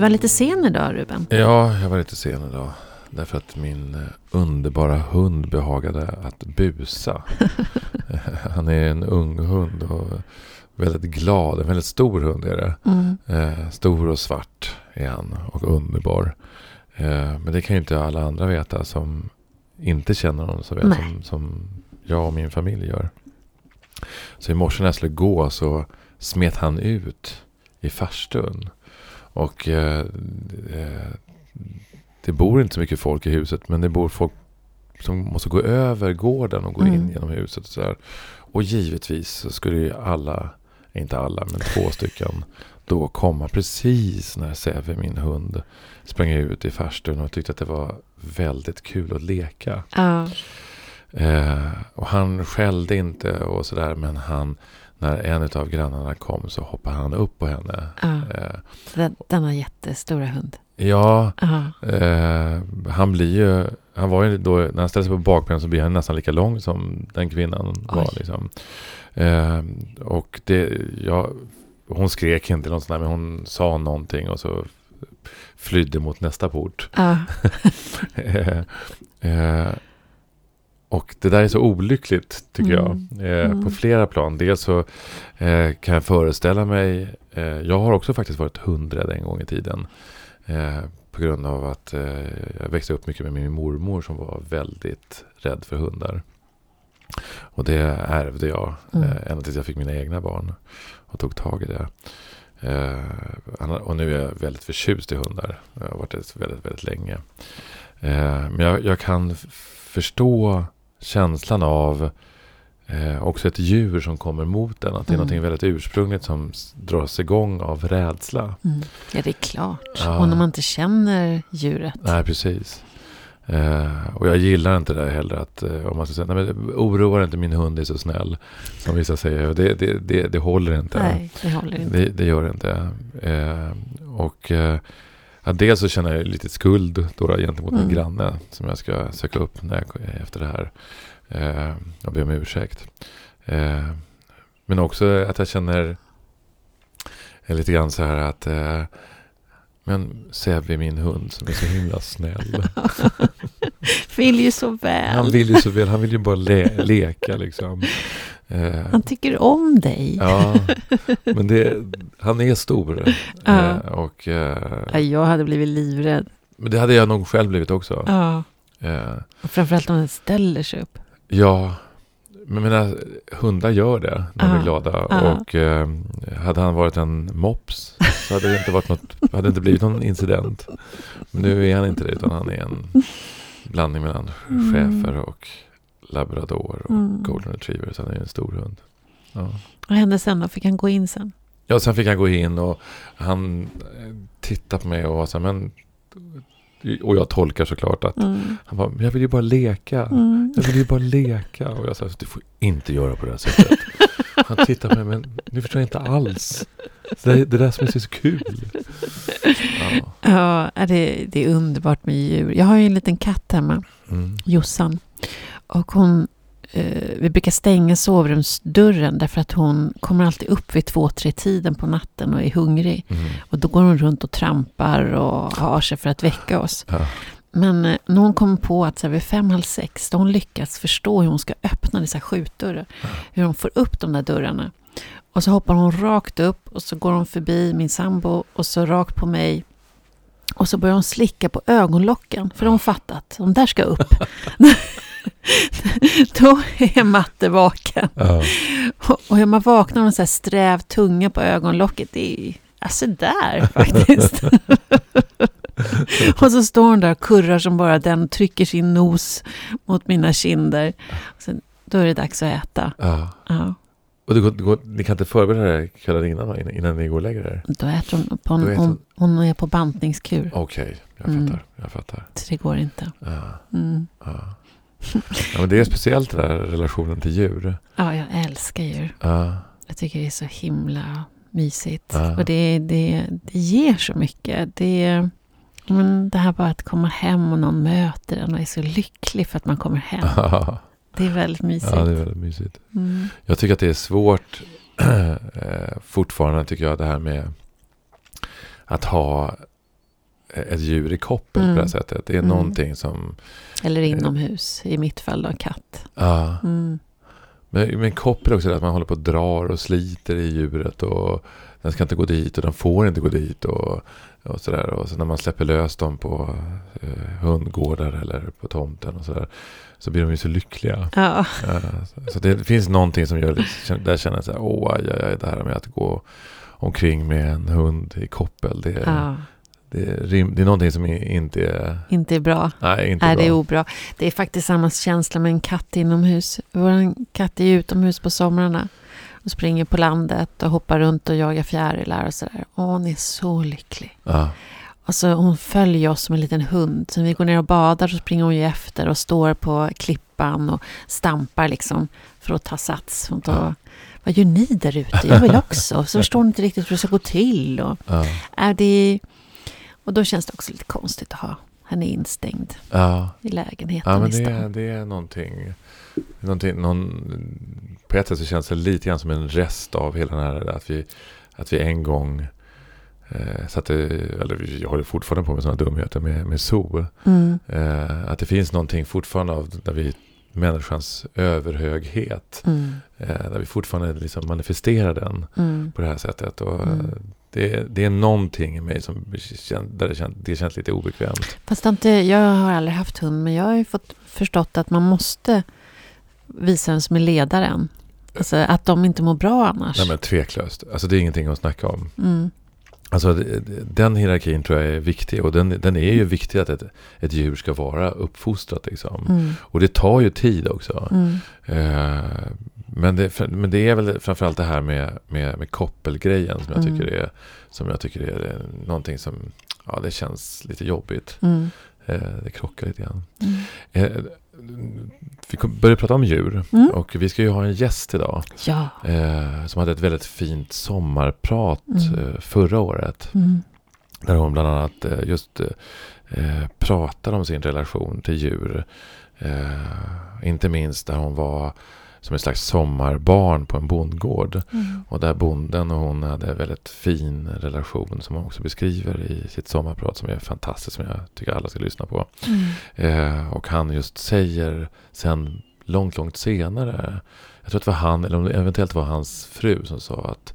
Du var lite sen idag Ruben. Ja, jag var lite sen idag. Därför att min eh, underbara hund behagade att busa. Han är en ung hund och väldigt glad. En väldigt stor hund är det. Mm. Eh, stor och svart är han och underbar. Eh, men det kan ju inte alla andra veta som inte känner honom så väl som, som jag och min familj gör. Så i morse när jag skulle gå så smet han ut i farstun. Och eh, eh, det bor inte så mycket folk i huset men det bor folk som måste gå över gården och gå in Mm. genom huset. Och, så här. och givetvis så skulle ju alla, inte alla men två stycken då komma precis när Säve, min hund, sprang ut i farstun och tyckte att det var väldigt kul att leka. Ja. Eh, och han skällde inte och sådär men han, när en av grannarna kom så hoppade han upp på henne. ja. Eh, Den, denna jättestora hund. ja, eh, han blir ju, han var ju då, när han ställde sig på bakbenen så blir han nästan lika lång som den kvinnan var. Oj. Liksom. Eh, och det, ja, hon skrek inte något sånt där, men hon sa någonting och så flydde mot nästa port. Ja. Eh, eh, och det där är så olyckligt tycker Mm. jag. Eh, Mm. På flera plan. Dels så eh, kan jag föreställa mig. Eh, jag har också faktiskt varit hundrädd en gång i tiden. Eh, på grund av att eh, jag växte upp mycket med min mormor som var väldigt rädd för hundar. Och det ärvde jag Mm. eh, ända tills jag fick mina egna barn. Och tog tag i det. Och nu är jag väldigt förtjust i hundar. Jag har varit det väldigt, väldigt länge. Men jag, jag kan förstå känslan av eh, också ett djur som kommer mot en. Att det är Mm. något väldigt ursprungligt som dras igång av rädsla. Mm. ja, det är klart. Ja. Och när man inte känner djuret. Nej, precis. Eh, och jag gillar inte det heller att eh, om man ska säga, nej men oroar inte min hund är så snäll. Som vissa säger. Det, det, det, det håller inte. Nej, det håller inte. Det, det gör det inte. Eh, och ja, dels så känner jag lite skuld då, gentemot Mm. min granne som jag ska söka upp när jag, efter det här. Eh, och be om ursäkt. Eh, men också att jag känner lite grann så här att eh, men Sebbe är min hund som är så himla snäll. Vill ju så väl. Han vill ju så väl, han vill ju bara le, leka liksom. Eh, Han tycker om dig. Ja, men det, han är stor. Ja. Eh, och, eh, Ja, jag hade blivit livrädd. men det hade jag nog själv blivit också. Ja. Eh, Och framförallt om den ställer sig upp. ja, men mina hundar gör det när de är glada. Ja. Och eh, hade han varit en mops så hade det inte, varit något, hade inte blivit någon incident. Men nu är han inte det, utan han är en blandning mellan Mm. schäfer och labrador och Mm. golden retriever. Så han är en stor hund. Ja. Vad hände sen då? Fick han gå in sen? Ja, sen fick han gå in och han eh, tittade på mig och var så här, men... Och jag tolkar såklart att Mm. han bara, "Men jag vill ju bara leka. Mm. Jag vill ju bara leka. Och jag sa, du får inte göra på det här sättet. Han tittar på mig, men nu förstår jag inte alls. Det, är- det där som är så kul. Ja. Ja, det, det är underbart med djur. Jag har ju en liten katt hemma, Mm. Jossan. Och hon, eh, vi brukar stänga sovrumsdörren därför att hon kommer alltid upp vid två, tre tiden på natten och är hungrig. Mm. Och då går hon runt och trampar och har sig för att väcka oss. Ja. Men eh, när hon kom på att så här, vid fem, halv sex, då hon lyckats förstå hur hon ska öppna dessa skjutdörrar. Hur hon får upp de där dörrarna. Och så hoppar hon rakt upp och så går hon förbi min sambo och så rakt på mig. Och så börjar hon slicka på ögonlocken, för de har fattat, de där ska upp. Då är matte vaken. Ja. Och- Och hur man vaknar med en så här sträv tunga på ögonlocket, det är alltså där faktiskt. och så står hon där och kurrar som bara den, trycker sin nos mot mina kinder. Sen, då är det dags att äta. Ja. Ja, Och det går, ni kan inte förbereda det kvällen innan, va? innan, innan ni går och lägger er? då äter hon, på en, Då äter hon, hon- hon är på bantningskur. Okej, jag Mm. fattar. Jag fattar. Så det går inte. Ja. Mm. Ja. Ja, men det är speciellt det där relationen till djur. Ja, jag älskar djur. Ja. Jag tycker det är så himla mysigt. Ja. Och det, det, det ger så mycket. Det, men det här bara att komma hem och någon möter en och är så lycklig för att man kommer hem. Ja, Det är väldigt mysigt. det är väldigt mysigt. Mm. Jag tycker att det är svårt eh, fortfarande tycker jag det här med att ha ett djur i koppel Mm. på det här sättet. Det är Mm. någonting som... Eller inomhus, i mitt fall då katt. Ja. Mm. Men, men koppel också att man håller på och drar och sliter i djuret. Och den ska inte gå dit och den får inte gå dit. Och, och sådär. Och så när man släpper lös dem på eh, hundgårdar eller på tomten och sådär. Så blir de ju så lyckliga. Ja. Eh, så- så det finns någonting som gör. Där känner jag så här. Åh, aj, aj, aj, det här med att gå omkring med en hund i koppel. Det, ja, det, är, rim, det är någonting som är- inte är... inte är bra. Nej, inte Nej, bra. det är obra. Det är faktiskt samma känsla med en katt inomhus. Vår katt är ju utomhus på somrarna och springer på landet och hoppar runt och jagar fjärilar och sådär. Och hon är så lycklig. Ja, Alltså hon följer oss som en liten hund. Så när vi går ner och badar så springer hon ju efter och står på klippan och stampar liksom för att ta sats. Hon tar, Ja. Vad gör ni där ute? Jag vill också. Så förstår hon inte riktigt hur det ska gå till. Och, ja, är det, och då känns det också lite konstigt att ha henne instängd ja. i lägenheten Ja, men det, är- det är någonting. någonting någon, på ett sätt så känns det lite grann som en rest av hela den här att vi, att vi en gång eh, satte, eller vi håller fortfarande på med sådana dumheter med, med zoo. Mm. Eh, att det finns någonting fortfarande av där vi, människans överhöghet. Mm. Eh, där vi fortfarande liksom manifesterar den Mm. på det här sättet. Och, Mm. Det, det är någonting i mig som där det, kän, det känns lite obekvämt. Fast inte, jag har aldrig haft hund, men jag har ju fått förstått att man måste visa vem som är ledaren. Alltså att de inte mår bra annars. Nej men tveklöst. Alltså det är ingenting att snacka om. Mm. Alltså den hierarkin tror jag är viktig. Och den, den är ju viktig att ett, ett djur ska vara uppfostrat. Liksom. Mm. Och det tar ju tid också. Mm. Eh, men, det, men det är väl framförallt det här med, med, med koppelgrejen som jag, Mm. tycker är, som jag tycker är någonting som ja, det känns lite jobbigt. Mm. Eh, det krockar lite grann. Mm. Eh, vi började prata om djur. Mm. Och vi ska ju ha en gäst idag. Ja. Eh, som hade ett väldigt fint sommarprat Mm. eh, förra året. Mm. Där hon bland annat eh, just eh, pratade om sin relation till djur. Eh, inte minst där hon var som ett slags sommarbarn på en bondgård. Mm. Och där bonden och hon hade en väldigt fin relation som hon också beskriver i sitt sommarprat som är fantastiskt som jag tycker alla ska lyssna på. Mm. Eh, och han just säger sen långt, långt senare. Jag tror att det var han, eller eventuellt var hans fru som sa att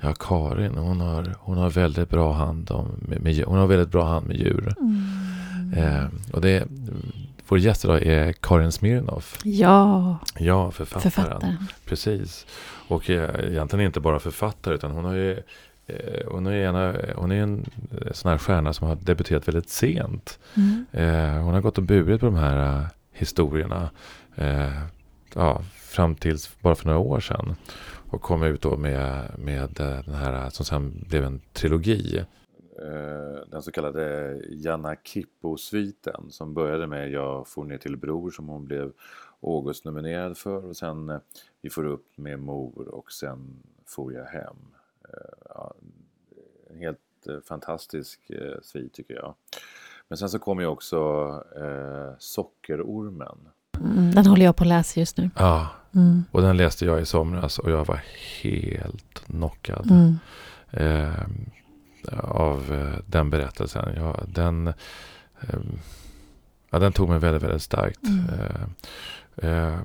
Ja, Karin, hon har, hon har väldigt bra hand om, med, med, hon har väldigt bra hand med djur. Mm. Eh, och det, vår gäst idag är Karin Smirnoff. Ja, Ja, författaren. författaren. Precis. Och eh, egentligen inte bara författare utan hon har ju eh, hon är, ena, hon är en eh, sån här stjärna som har debuterat väldigt sent. Mm. Eh, hon har gått och burit på de här eh, historierna eh, ja, fram tills bara för några år sedan. Och kom ut då med, med eh, den här som sen blev en trilogi. Eh, den så kallade Janna Kippo-sviten som började med Jag for ner till Bror som hon blev August-nominerad för och sen eh, Vi får upp med mor och sen får jag hem. Eh, ja, en helt fantastisk svit tycker jag. Men sen så kom ju också eh, Sockerormen. Mm. Den håller jag på att läsa just nu. Ja, Mm. och den läste jag i somras och jag var helt knockad Mm. eh, av eh, den berättelsen. Ja, den, eh, ja, den tog mig väldigt, väldigt starkt. Mm. Eh,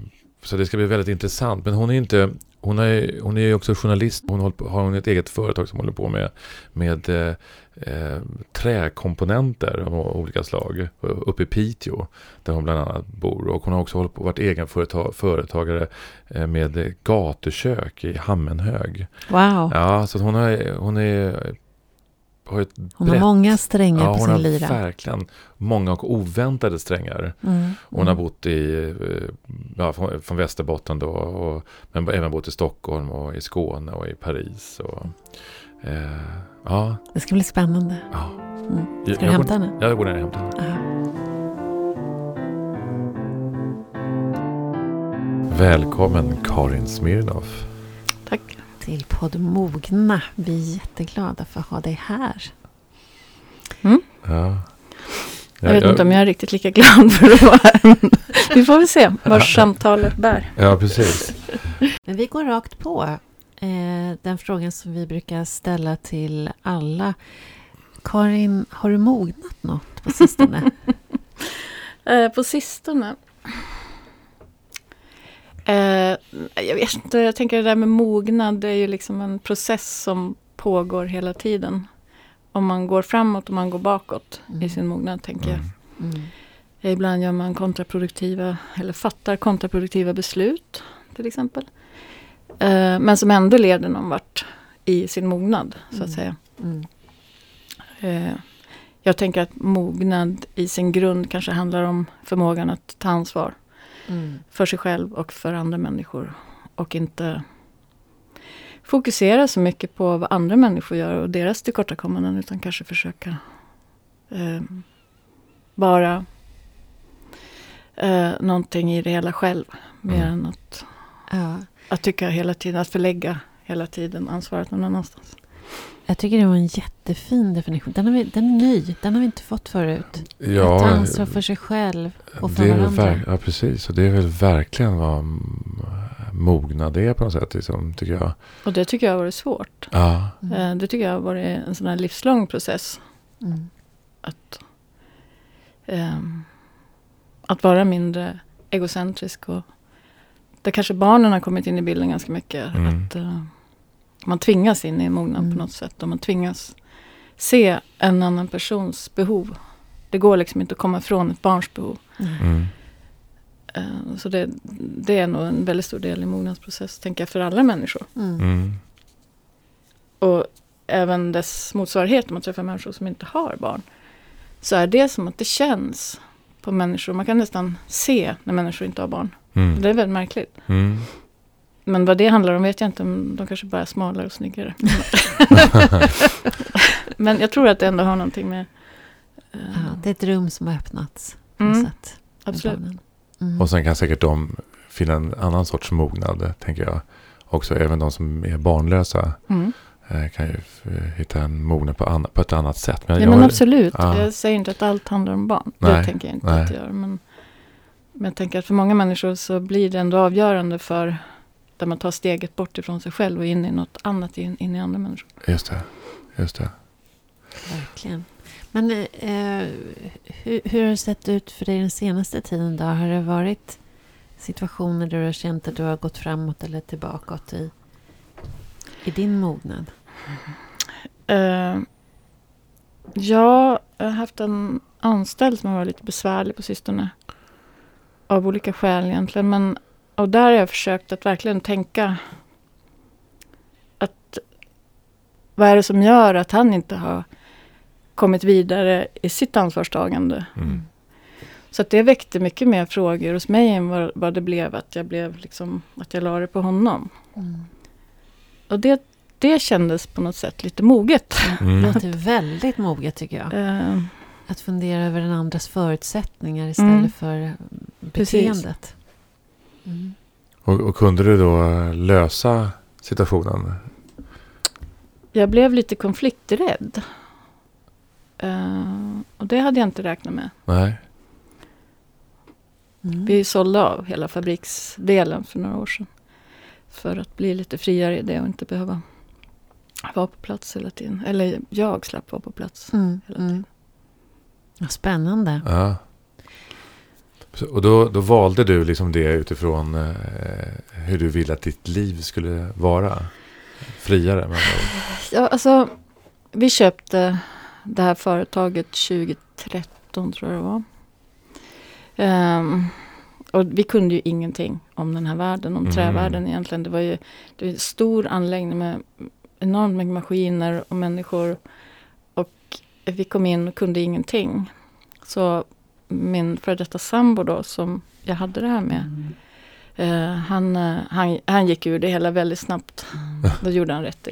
så det ska bli väldigt intressant. Men hon är inte hon är, hon är också journalist. Hon har hon ett eget företag som håller på med, med eh, träkomponenter av olika slag uppe i Piteå. Där hon bland annat bor. Och hon har också hållit på, varit egen företag, företagare med gatukök i Hammenhög. Wow, Ja, så hon, har, hon är... Har ett hon har brett- många strängar ja, på hon sin har lyra. verkligen många och oväntade strängar. Mm. Hon har bott i, eh, ja, från, från Västerbotten då, och, men även bott i Stockholm och i Skåne och i Paris. Och, eh, ja, Det ska bli spännande. ja. Mm. Jag- Ska du jag hämta går, henne? Ja, jag går ner och hämtar henne. Aha. Välkommen Karin Smirnoff. Tack. Till podd Mogna. Vi är jätteglada för att ha dig här. Ja. Jag vet inte om jag är riktigt lika glad för att vara här. Vi får väl se var samtalet bär. Ja, precis. Men vi går rakt på eh, den frågan som vi brukar ställa till alla Karin, har du mognat något på sistone? eh, på sistone? Eh, jag vet inte, jag tänker det där med mognad, det är ju liksom en process som pågår hela tiden. Om man går framåt och man går bakåt mm. i sin mognad, tänker jag. Mm. mm. Ibland gör man kontraproduktiva, eller fattar kontraproduktiva beslut, till exempel. Eh, men som ändå leder någon vart i sin mognad, så att mm. säga. Mm. Eh, jag tänker att mognad i sin grund kanske handlar om förmågan att ta ansvar. Mm. För sig själv och för andra människor. Och inte fokusera så mycket på vad andra människor gör och deras tillkortakommanden. Utan kanske försöka eh, vara eh, någonting i det hela själv. Mer mm. än att, ja. att tycka hela tiden, att förlägga hela tiden ansvaret någon annanstans. Jag tycker det var en jättefin definition. Den, har vi, den är ny. Den har vi inte fått förut. Ja, att ta ansvar för sig själv och för varandra. ja, precis. Och det är väl verkligen vad mognad är på något sätt. Liksom, tycker jag. Och det tycker jag har varit svårt. Ja. Mm. Det tycker jag har varit en sån här livslång process. Mm. Att, um, att vara mindre egocentrisk. Och där kanske barnen har kommit in i bilden ganska mycket. Mm. Att, uh, man tvingas in i mognaden mm. på något sätt. Och man tvingas se en annan persons behov. Det går liksom inte att komma ifrån ett barns behov. Mm. Uh, så det, det, är nog en väldigt stor del i mognadsprocess, tänker jag, för alla människor. Mm. mm. Och även dess motsvarighet, om man träffar människor som inte har barn. Så är det som att det känns på människor. Man kan nästan se när människor inte har barn. Mm. Det är väldigt märkligt. Mm. Men vad det handlar om vet jag inte. De kanske bara är smalare och snyggare. Men jag tror att det ändå har någonting med... Uh, ja, det är ett rum som har öppnats. Mm, sätt, absolut. Mm. Och sen kan säkert de finna en annan sorts mognad, tänker jag. Också även de som är barnlösa. Mm. Eh, kan ju hitta en mognad på, på ett annat sätt. Men, ja, men absolut. Ja. Jag säger inte att allt handlar om barn. Nej, det tänker jag inte nej. att göra. Men, men jag tänker att för många människor så blir det ändå avgörande för där man tar steget bort ifrån sig själv och in i något annat, in, in i andra människor. Just det. Just det. Verkligen. Men eh, hur, hur har det sett ut för dig den senaste tiden då? Har det varit situationer där du har känt att du har gått framåt eller tillbaka i, i din mognad? Uh, jag har haft en anställd som har varit lite besvärlig på sistone. Av olika skäl egentligen. Men och där har jag försökt att verkligen tänka att vad är det som gör att han inte har kommit vidare i sitt ansvarstagande. Mm. Så att det väckte mycket mer frågor hos mig än vad, vad det blev att jag blev liksom, att jag la det på honom. Mm. Och det, det kändes på något sätt lite moget. Mm. Det låter väldigt moget tycker jag. Uh, att fundera över den andras förutsättningar istället mm. för beteendet. Precis. Mm. Och, och, kunde du då lösa situationen? Jag blev lite konflikträdd. Uh, och det hade jag inte räknat med. Nej. Mm. Vi sålde av hela fabriksdelen för några år sedan. För att bli lite friare i det och inte behöva vara på plats hela tiden. Eller jag slapp vara på plats mm. hela tiden. Mm. Spännande. Ja. Och då, då valde du liksom det utifrån eh, hur du ville att ditt liv skulle vara? Friare? Men... Ja, alltså, vi köpte det här företaget 2013 tror jag det var. Um, och vi kunde ju ingenting om den här världen, om mm. trävärlden egentligen. Det var ju det var en stor anläggning med enormt mycket maskiner och människor. Och vi kom in och kunde ingenting. Så min före detta sambo då som jag hade det här med. Mm. Eh, han, eh, han, han gick ur det hela väldigt snabbt. Mm. Då gjorde han rätt i.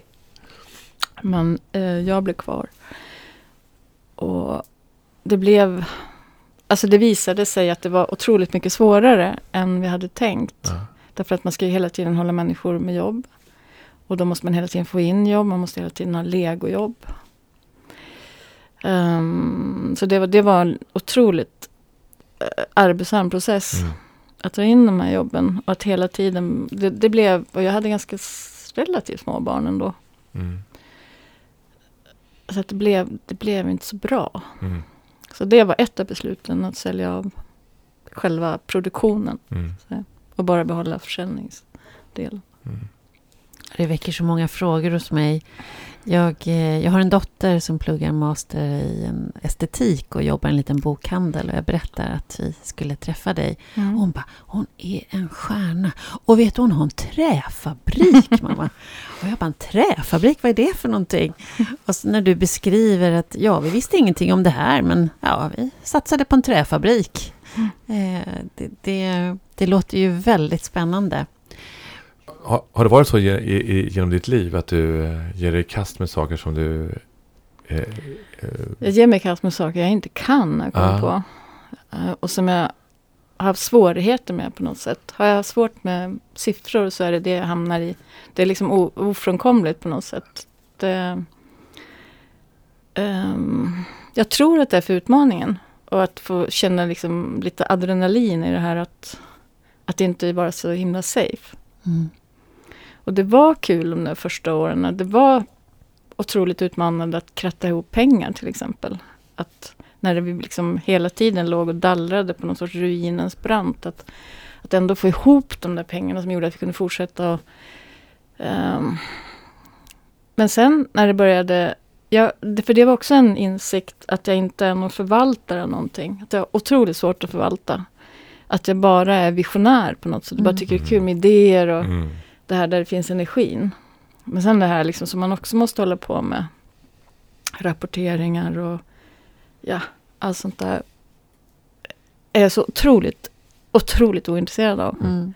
Men eh, jag blev kvar. Och det blev... Alltså det visade sig att det var otroligt mycket svårare än vi hade tänkt. Ja. Därför att man ska ju hela tiden hålla människor med jobb. Och då måste man hela tiden få in jobb, man måste hela tiden ha legojobb. Um, så det var, det var en otroligt arbetsam process. Mm. Att ta in de här jobben och att hela tiden, det, det, blev, och jag hade ganska relativt små barn ändå. Mm. Så att det, blev, det blev inte så bra. Mm. Så det var ett av besluten, att sälja av själva produktionen Mm. och bara behålla försäljningsdelen. Mm. Det väcker så många frågor hos mig. Jag, eh, jag har en dotter som pluggar master i estetik och jobbar i en liten bokhandel. Och jag berättar att vi skulle träffa dig. Och hon bara, hon är en stjärna. Och vet du, hon har en träfabrik, mamma. Och jag bara, en träfabrik, vad är det för någonting? Och så när du beskriver att, ja, vi visste ingenting om det här, men ja, vi satsade på en träfabrik. Eh, det, det, det låter ju väldigt spännande. Har, har det varit så ge, i, genom ditt liv att du eh, ger dig i kast med saker som du... Eh, eh, Jag ger mig i kast med saker jag inte kan kommer Ja. på. Eh, Och som jag har haft svårigheter med på något sätt. Har jag svårt med siffror så är det det jag hamnar i. Det är liksom o- ofrånkomligt på något sätt. Det, ehm, jag tror att det är för utmaningen. Och att få känna liksom lite adrenalin i det här att, att det inte vara så himla safe. Mm. Och det var kul de där första åren. Det var otroligt utmanande att kratta ihop pengar till exempel. Att när vi liksom hela tiden låg och dallrade på någon sorts ruinens brant. Att, att ändå få ihop de där pengarna som gjorde att vi kunde fortsätta. Och, ehm, men sen när det började, ja, för det var också en insikt att jag inte är någon förvaltare av någonting. Att jag har otroligt svårt att förvalta. Att jag bara är visionär på något sätt. Jag bara Mm. tycker det är kul med idéer och mm. Det här där det finns energin. Men sen det här liksom som man också måste hålla på med. Rapporteringar och ja, allt sånt där. Är jag så otroligt, otroligt ointresserad av. Mm.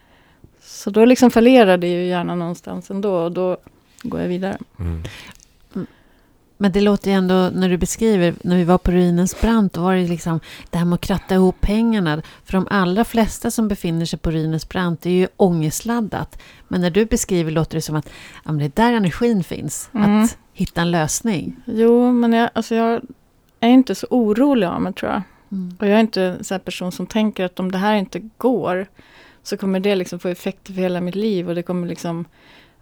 Så då liksom fallerar det ju gärna någonstans ändå och då går jag vidare. Mm. Men det låter ju ändå, när du beskriver, när vi var på ruinens brant, då var det liksom det här med att kratta ihop pengarna. För de allra flesta som befinner sig på ruinens brant, det är ju ångestladdat. Men när du beskriver låter det som att ja, det är där energin finns. Mm. Att hitta en lösning. Jo, men jag, alltså jag är inte så orolig av mig tror jag. Mm. Och jag är inte en sån person som tänker att om det här inte går så kommer det liksom få effekter för hela mitt liv och det kommer liksom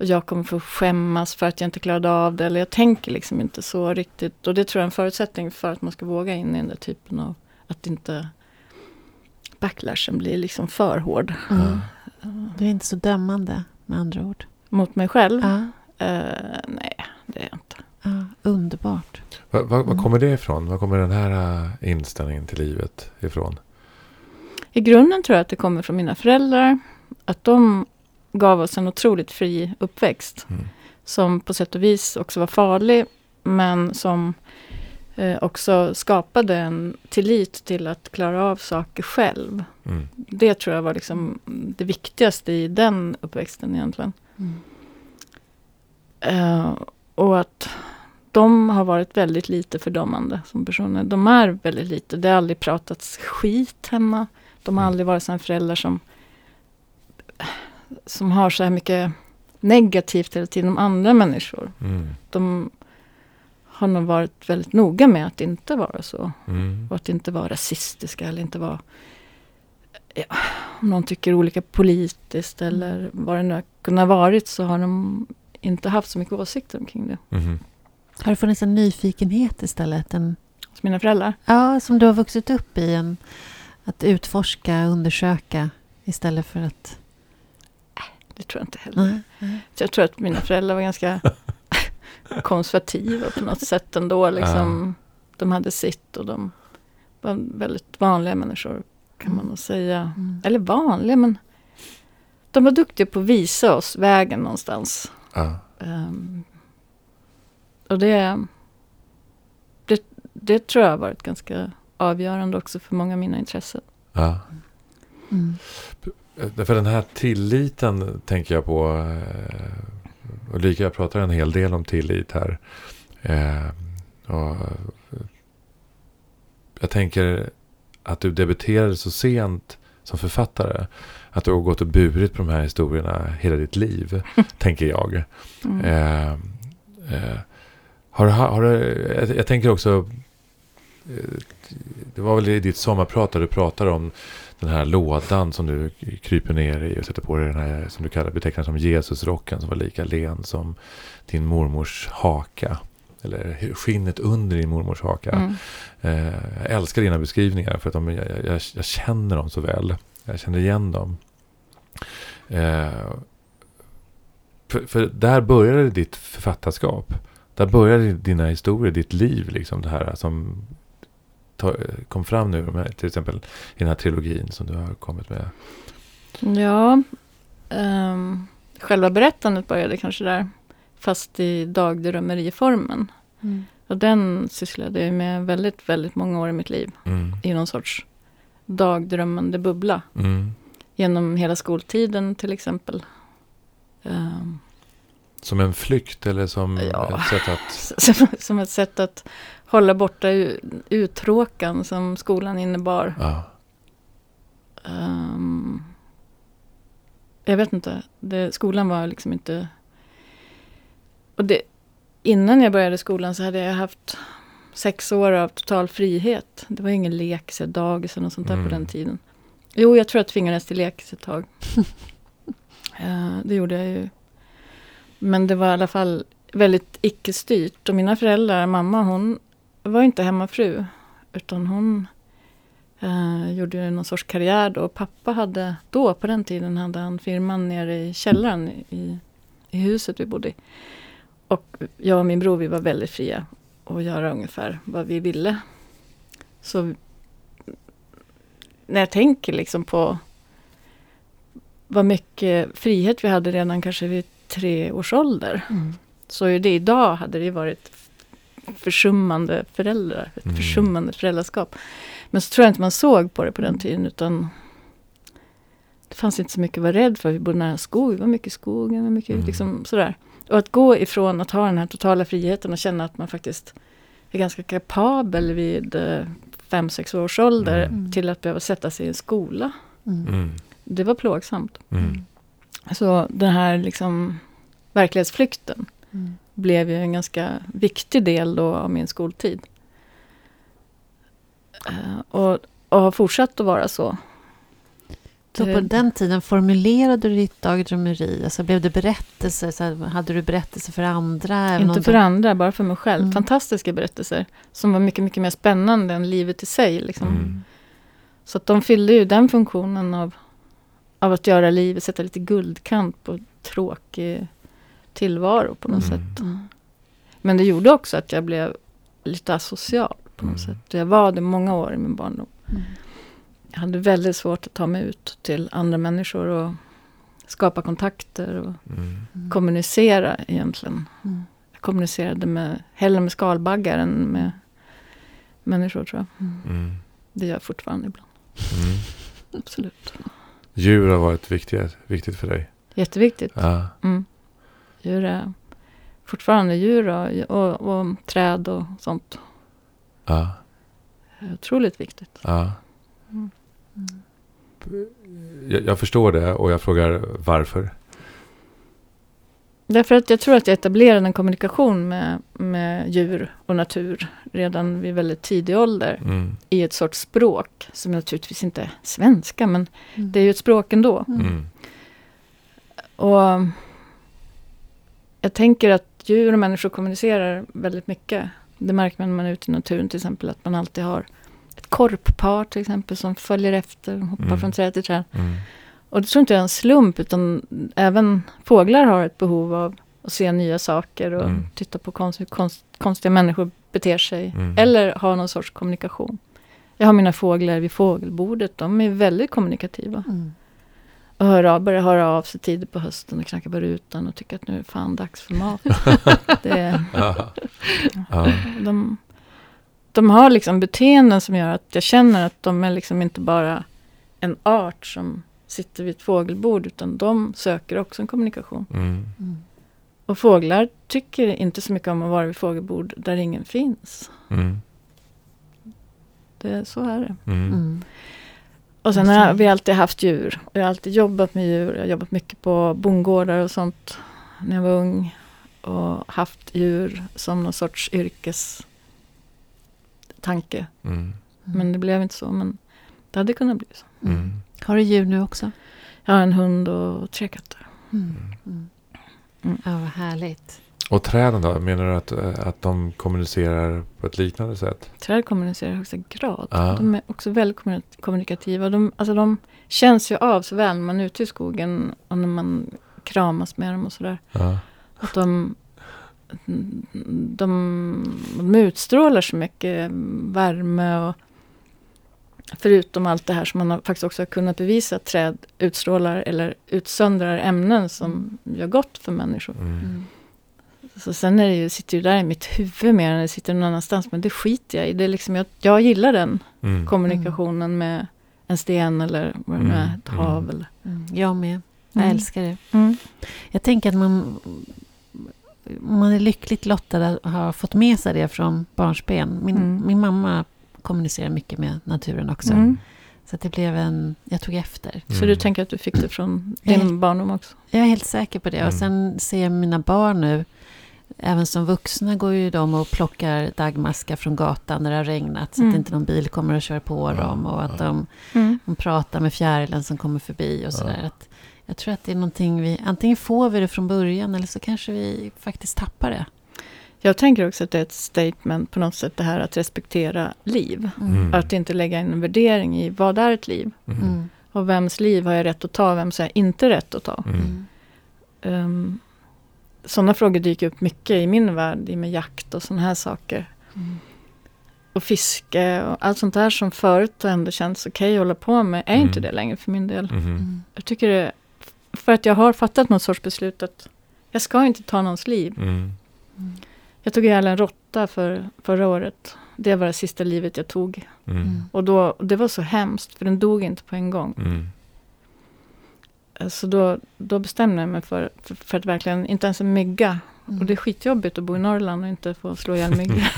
och jag kommer få skämmas för att jag inte klarade av det. Eller jag tänker liksom inte så riktigt. Och det tror jag är en förutsättning för att man ska våga in i den där typen av att inte backlashen blir liksom för hård Mm. Du är inte så dömande, med andra ord. mot mig själv. Ja, Eh, nej, det är jag inte. ja, underbart. Var, var, var Mm. kommer det ifrån? Var kommer den här äh, inställningen till livet ifrån? I grunden tror jag att det kommer från mina föräldrar. Att de gav oss en otroligt fri uppväxt. Mm. som på sätt och vis också var farlig, men som eh, också skapade en tillit till att klara av saker själv. Mm. Det tror jag var liksom det viktigaste i den uppväxten egentligen. Mm. Eh, och att de har varit väldigt lite fördömande som personer. De är väldigt lite. Det har aldrig pratats skit hemma. De har Mm. aldrig varit sådana föräldrar som, som har så här mycket negativt hela tiden om andra människor. Mm. De har nog varit väldigt noga med att inte vara så. Mm. Och att inte vara rasistiska eller inte vara ja, om någon tycker olika politiskt eller vad det nu har kunnat varit så har de inte haft så mycket åsikter omkring det. Mhm. Har det funnits en nyfikenhet istället? En, Hos mina föräldrar. ja, som du har vuxit upp i. En, att utforska, undersöka istället för att... Det tror jag inte heller. Nej. Så jag tror att mina föräldrar var ganska konservativa på något sätt ändå. Liksom. De hade sitt och de var väldigt vanliga människor kan man nog säga. Mm. Eller vanliga men de var duktiga på att visa oss vägen någonstans. Ja. Ehm, och det, det, det tror jag har varit ganska avgörande också för många av mina intressen. Ja. Mm. För den här tilliten tänker jag på. eh, Ulrika, jag pratar en hel del om tillit här. Eh, och jag tänker att du debuterade så sent som författare. Att du har gått och burit på de här historierna hela ditt liv, tänker jag. Mm. Eh, eh, har, har jag, jag tänker också, eh, det var väl i ditt sommarprat där du pratade om den här lådan som du kryper ner i och sätter på dig den här som du kallar betecknar som Jesusrocken som var lika len som din mormors haka. eller skinnet under din mormors haka. Mm. Eh, jag älskar dina beskrivningar för att de, jag, jag, jag känner dem så väl. Jag känner igen dem. Eh, för, för där började ditt författarskap. Där började dina historier, ditt liv, liksom det här som kom fram nu, till exempel i den här trilogin som du har kommit med. Ja, um, själva berättandet började kanske där, fast i dagdrömmeriformen. Mm. Och den sysslade jag med väldigt, väldigt många år i mitt liv. Mm. I någon sorts dagdrömmande bubbla. Mm. Genom hela skoltiden till exempel. Um, som en flykt eller som ja, ett sätt att... Som, som, ett sätt att hålla borta uttråkan som skolan innebar. Ja. Um, jag vet inte. Det, skolan var liksom inte... Och det, innan jag började skolan så hade jag haft sex år av total frihet. Det var ingen lek, så dagis eller något sånt där mm. på den tiden. Jo, jag tror jag tvingades till lekis ett tag. uh, det gjorde jag ju. Men det var i alla fall väldigt icke-styrt. Och mina föräldrar, mamma hon var inte hemmafru. Utan hon uh, gjorde någon sorts karriär då. Och pappa hade, då på den tiden, hade han firman nere i källaren i, i huset vi bodde i. Och jag och min bror, vi var väldigt fria att göra ungefär vad vi ville. Så när jag tänker liksom på vad mycket frihet vi hade redan kanske vid tre års ålder. Mm. Så det idag hade det varit försummande föräldrar, ett mm. försummande föräldraskap. Men så tror jag inte man såg på det på den tiden utan det fanns inte så mycket att vara rädd för. Vi bodde nära skog, vi var mycket i skogen, var mycket mm. liksom sådär. Och att gå ifrån att ha den här totala friheten och känna att man faktiskt är ganska kapabel vid eh, fem, sex års ålder mm. till att behöva sätta sig i en skola. Mm. mm. Det var plågsamt. Mm. Så den här liksom verklighetsflykten mm. Blev ju en ganska viktig del då av min skoltid. Uh, och, och har fortsatt att vara så. Så på den tiden formulerade du ditt dagdrömmeri? Alltså blev det berättelser? Så hade du berättelser för andra? Inte för andra, bara för mig själv. Mm. Fantastiska berättelser. Som var mycket, mycket mer spännande än livet i sig. Liksom. Mm. Så att de fyllde ju den funktionen av, av att göra livet, sätta lite guldkant på tråkig tillvaro på något mm. sätt. Mm. Men det gjorde också att jag blev lite asocial på något mm. sätt. Jag var det många år i min barndom. Mm. Jag hade väldigt svårt att ta mig ut till andra människor och skapa kontakter och mm. kommunicera egentligen. Mm. Jag kommunicerade med, hellre med skalbaggar än med människor tror jag. Mm. mm. Det gör jag fortfarande ibland. Mm. Absolut. Djur har varit viktigt, viktigt för dig? Jätteviktigt. Ja. Mm. Djur är fortfarande djur och, och, och träd och sånt. Ja. Otroligt viktigt. Ja. Mm. Jag, jag, förstår det och jag frågar varför. Därför att jag tror att jag etablerade en kommunikation med, med djur och natur redan vid väldigt tidig ålder. Mm. I ett sorts språk som naturligtvis inte är svenska men mm. det är ju ett språk ändå. Mm. mm. Och jag tänker att djur och människor kommunicerar väldigt mycket. Det märker man när man är ute i naturen till exempel att man alltid har ett korppar till exempel som följer efter och hoppar mm. från träd till träd. Mm. Och det tror inte jag är en slump utan även fåglar har ett behov av att se nya saker och mm. titta på konst, konst, konstiga människor beter sig. Mm. Eller ha någon sorts kommunikation. Jag har mina fåglar vid fågelbordet, de är väldigt kommunikativa. Mm. Och hör av, börjar höra av sig tidigt på hösten och knacka på rutan och tycker att nu är fan dags för mat. det, ja. de, de har liksom beteenden som gör att jag känner att de är liksom inte bara en art som sitter vid ett fågelbord utan de söker också en kommunikation. Mm. Mm. Och fåglar tycker inte så mycket om att vara vid fågelbord där ingen finns. Mm. Det, så är det. Och sen har vi alltid haft djur. Jag har alltid jobbat med djur. Jag har jobbat mycket på bondgårdar och sånt när jag var ung. Och haft djur som någon sorts yrkestanke. Mm. Men det blev inte så. Men det hade kunnat bli så. Mm. Har du djur nu också? Jag har en hund och tre katter. Mm. Mm. mm. Ja, vad härligt. Och träden då? Menar du att, eh, att de kommunicerar på ett liknande sätt? Träd kommunicerar i högsta grad. Ja. De är också väldigt kommuni- kommunikativa. De, alltså de känns ju av så väl när man är ute i skogen och när man kramas med dem och sådär. Ja. Att de, de, de utstrålar så mycket värme och förutom allt det här som man har faktiskt också har kunnat bevisa att träd utstrålar eller utsöndrar ämnen som gör gott för människor. Mm. Så sen är det ju, sitter ju där i mitt huvud mer än det sitter någon annanstans. Men det skiter jag i. Det är liksom, jag, jag gillar den Mm. kommunikationen med en sten eller vad det nu är, Mm, ett hav. mm. Eller. Mm. Jag med. Jag Mm. älskar det. Mm. Jag tänker att man, man är lyckligt lottad att ha fått med sig det från barnsben. Min, Mm. min mamma kommunicerar mycket med naturen också. Mm. Så det blev en... Jag tog efter. Så Mm. du tänker att du fick det från din barndom också? Jag är helt säker på det. Mm. Och sen ser jag mina barn nu. Även som vuxna går ju de och plockar dagmaskar från gatan när det har regnat. Så Mm. att inte någon bil kommer och kör på Ja, dem. Och att ja. de, Mm. de pratar med fjärilen som kommer förbi och sådär. Ja. Att Jag tror att det är någonting vi... Antingen får vi det från början eller så kanske vi faktiskt tappar det. Jag tänker också att det är ett statement på något sätt det här att respektera liv. Mm. Att inte lägga in en värdering i vad är ett liv? Mm. Mm. Och vems liv har jag rätt att ta och vems har jag inte rätt att ta? Um, sådana frågor dyker upp mycket i min värld, i med jakt och sådana här saker. Mm. Och fiske och allt sånt där som förut ändå känts okej att hålla på med, är inte Mm. det längre för min del. Mhm. Mm. Jag tycker det, för att jag har fattat något sorts beslut att jag ska inte ta någons liv. Mm. Mm. Jag tog ihjäl en råtta för, förra året. Det var det sista livet jag tog. Mm. Mm. Och då, det var så hemskt, för den dog inte på en gång. Så då, då bestämde jag mig för, för, för att verkligen, inte ens en mygga. Mm. Och det är skitjobbigt att bo i Norrland och inte få slå ihjäl myggor.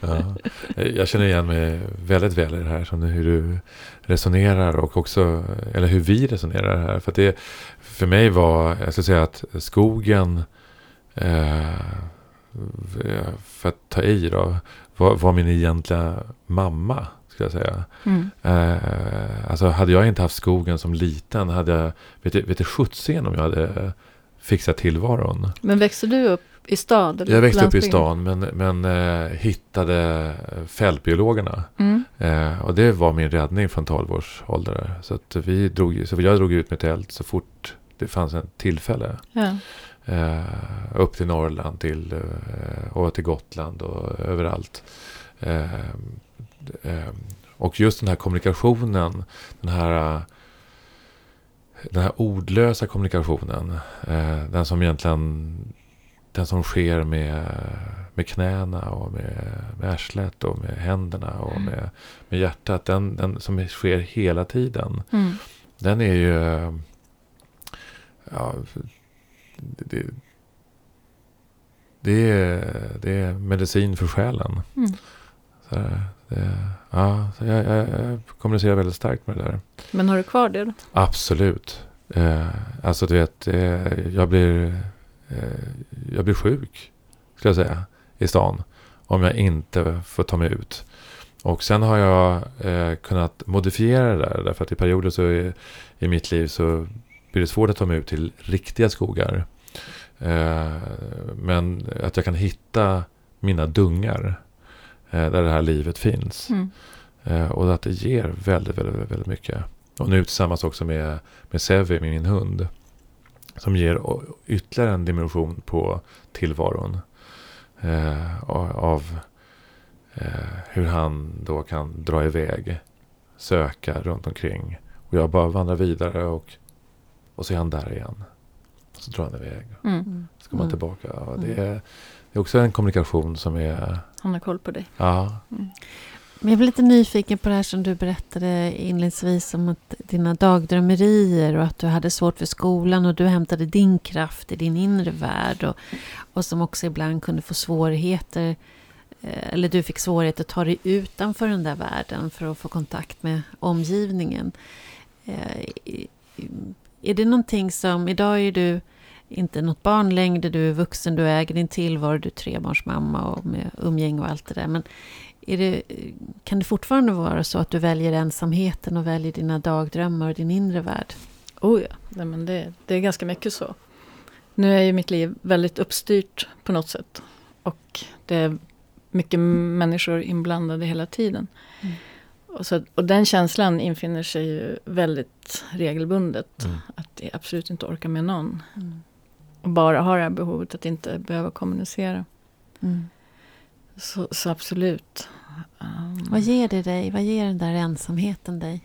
Ja. Jag känner igen mig väldigt väl i det här. Som hur du resonerar och också, eller hur vi resonerar här. För, att det, för mig var, jag ska säga att skogen, eh, för att ta i då, var, var min egentliga mamma. Ska jag säga. Mm. Eh, alltså hade jag inte haft skogen som liten, hade jag, vet du, vet du om jag hade fixat tillvaron. Men växte du upp i? Eller Jag växte upp i stan men, men eh, hittade fältbiologerna. Mm. Eh, och det var min räddning från 12 års ålder. Så, att vi drog, så jag drog ut med tält så fort det fanns en tillfälle. Ja. Eh, upp till Norrland till, eh, och till Gotland och överallt. Eh, eh, och just den här kommunikationen, den här, den här ordlösa kommunikationen, eh, den som egentligen den som sker med, med knäna och med, med arslet och med händerna och med, med hjärtat, den, den som sker hela tiden, Mm. den är ju... Ja, det, det, är, det är medicin för själen. Mm. Så det, ja, jag, jag, jag kommunicerar väldigt starkt med det där. Men har du kvar det då? Absolut. Eh, alltså du vet, eh, jag, blir, eh, jag blir sjuk, skulle jag säga, i stan. Om jag inte får ta mig ut. Och sen har jag eh, kunnat modifiera det där. Därför att i perioder så i, i mitt liv så blir det svårt att ta mig ut till riktiga skogar. Eh, men att jag kan hitta mina dungar. Eh, där det här livet finns. Mm. Eh, och att det ger väldigt, väldigt, väldigt mycket. Och nu tillsammans också med, med Sevi, med min hund. Som ger ytterligare en dimension på tillvaron. Eh, av eh, hur han då kan dra iväg. Söka runt omkring. Och jag bara vandrar vidare och, och så är han där igen. Och så drar han iväg. Mm. Mm. Så kommer han Mm. tillbaka. Och det, Mm. är, det är också en kommunikation som är... Han har koll på dig. Ja, Men jag blev lite nyfiken på det här som du berättade inledningsvis om att dina dagdrömmerier och att du hade svårt för skolan och du hämtade din kraft i din inre värld och, och som också ibland kunde få svårigheter eh, eller du fick svårigheter att ta dig utanför den där världen för att få kontakt med omgivningen. Eh, Är det någonting som, idag är du inte något barn längre, du är vuxen, du äger din tillvaro, du är trebarnsmamma och med umgänge och allt det där. Men är det, kan det fortfarande vara så att du väljer ensamheten och väljer dina dagdrömmar och din inre värld? Oh ja, Nej, men det, det är ganska mycket så. Nu är ju mitt liv väldigt uppstyrt på något sätt. Och det är mycket människor inblandade hela tiden. Mm. Och, så, och den känslan infinner sig ju väldigt regelbundet. Mm. Att jag absolut inte orkar med någon. Mm. Och bara har det här behovet att inte behöva kommunicera. Mm. Så, så absolut. Um, Vad ger det dig? Vad ger den där ensamheten dig?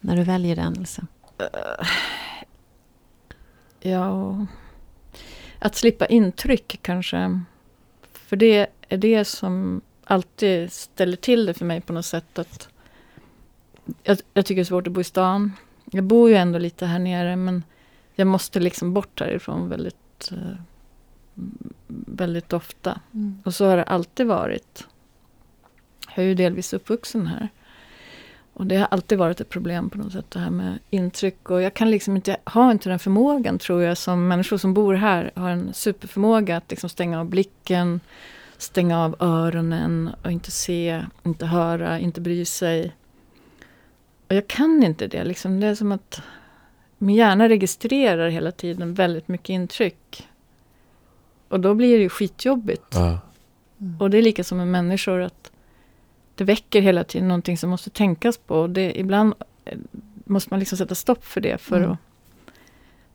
När du väljer den liksom? Ja, att slippa intryck kanske. För det är det som alltid ställer till det för mig på något sätt. Att jag, jag tycker det är svårt att bo i stan. Jag bor ju ändå lite här nere men jag måste liksom bort härifrån väldigt, eh, väldigt ofta. Mm. Och så har det alltid varit. Jag är ju delvis uppvuxen här. Och det har alltid varit ett problem på något sätt det här med intryck. Och jag kan liksom inte, har inte den förmågan tror jag som människor som bor här har en superförmåga att liksom stänga av blicken, stänga av öronen och inte se, inte höra, inte bry sig. Och jag kan inte det liksom. Det är som att min hjärna registrerar hela tiden väldigt mycket intryck. Och då blir det ju skitjobbigt. Ja. Mm. Och det är lika som med människor att det väcker hela tiden någonting som måste tänkas på. Och det, ibland eh, måste man liksom sätta stopp för det. För Mm. att,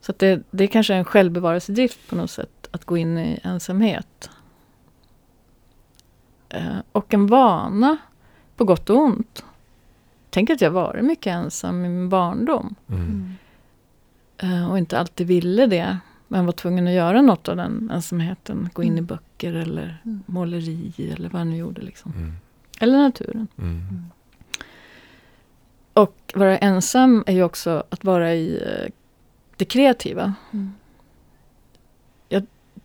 så att det, det är kanske en självbevarelsedrift på något sätt att gå in i ensamhet. Eh, och en vana, på gott och ont. Tänk att jag varit mycket ensam i min barndom. Mm. Mm. Eh, och inte alltid ville det. Men var tvungen att göra något av den ensamheten. Gå in i Mm. böcker eller Mm. måleri eller vad jag nu gjorde. Liksom. Mm. Eller naturen. Mm. Och vara ensam är ju också att vara i eh, det kreativa. Mm.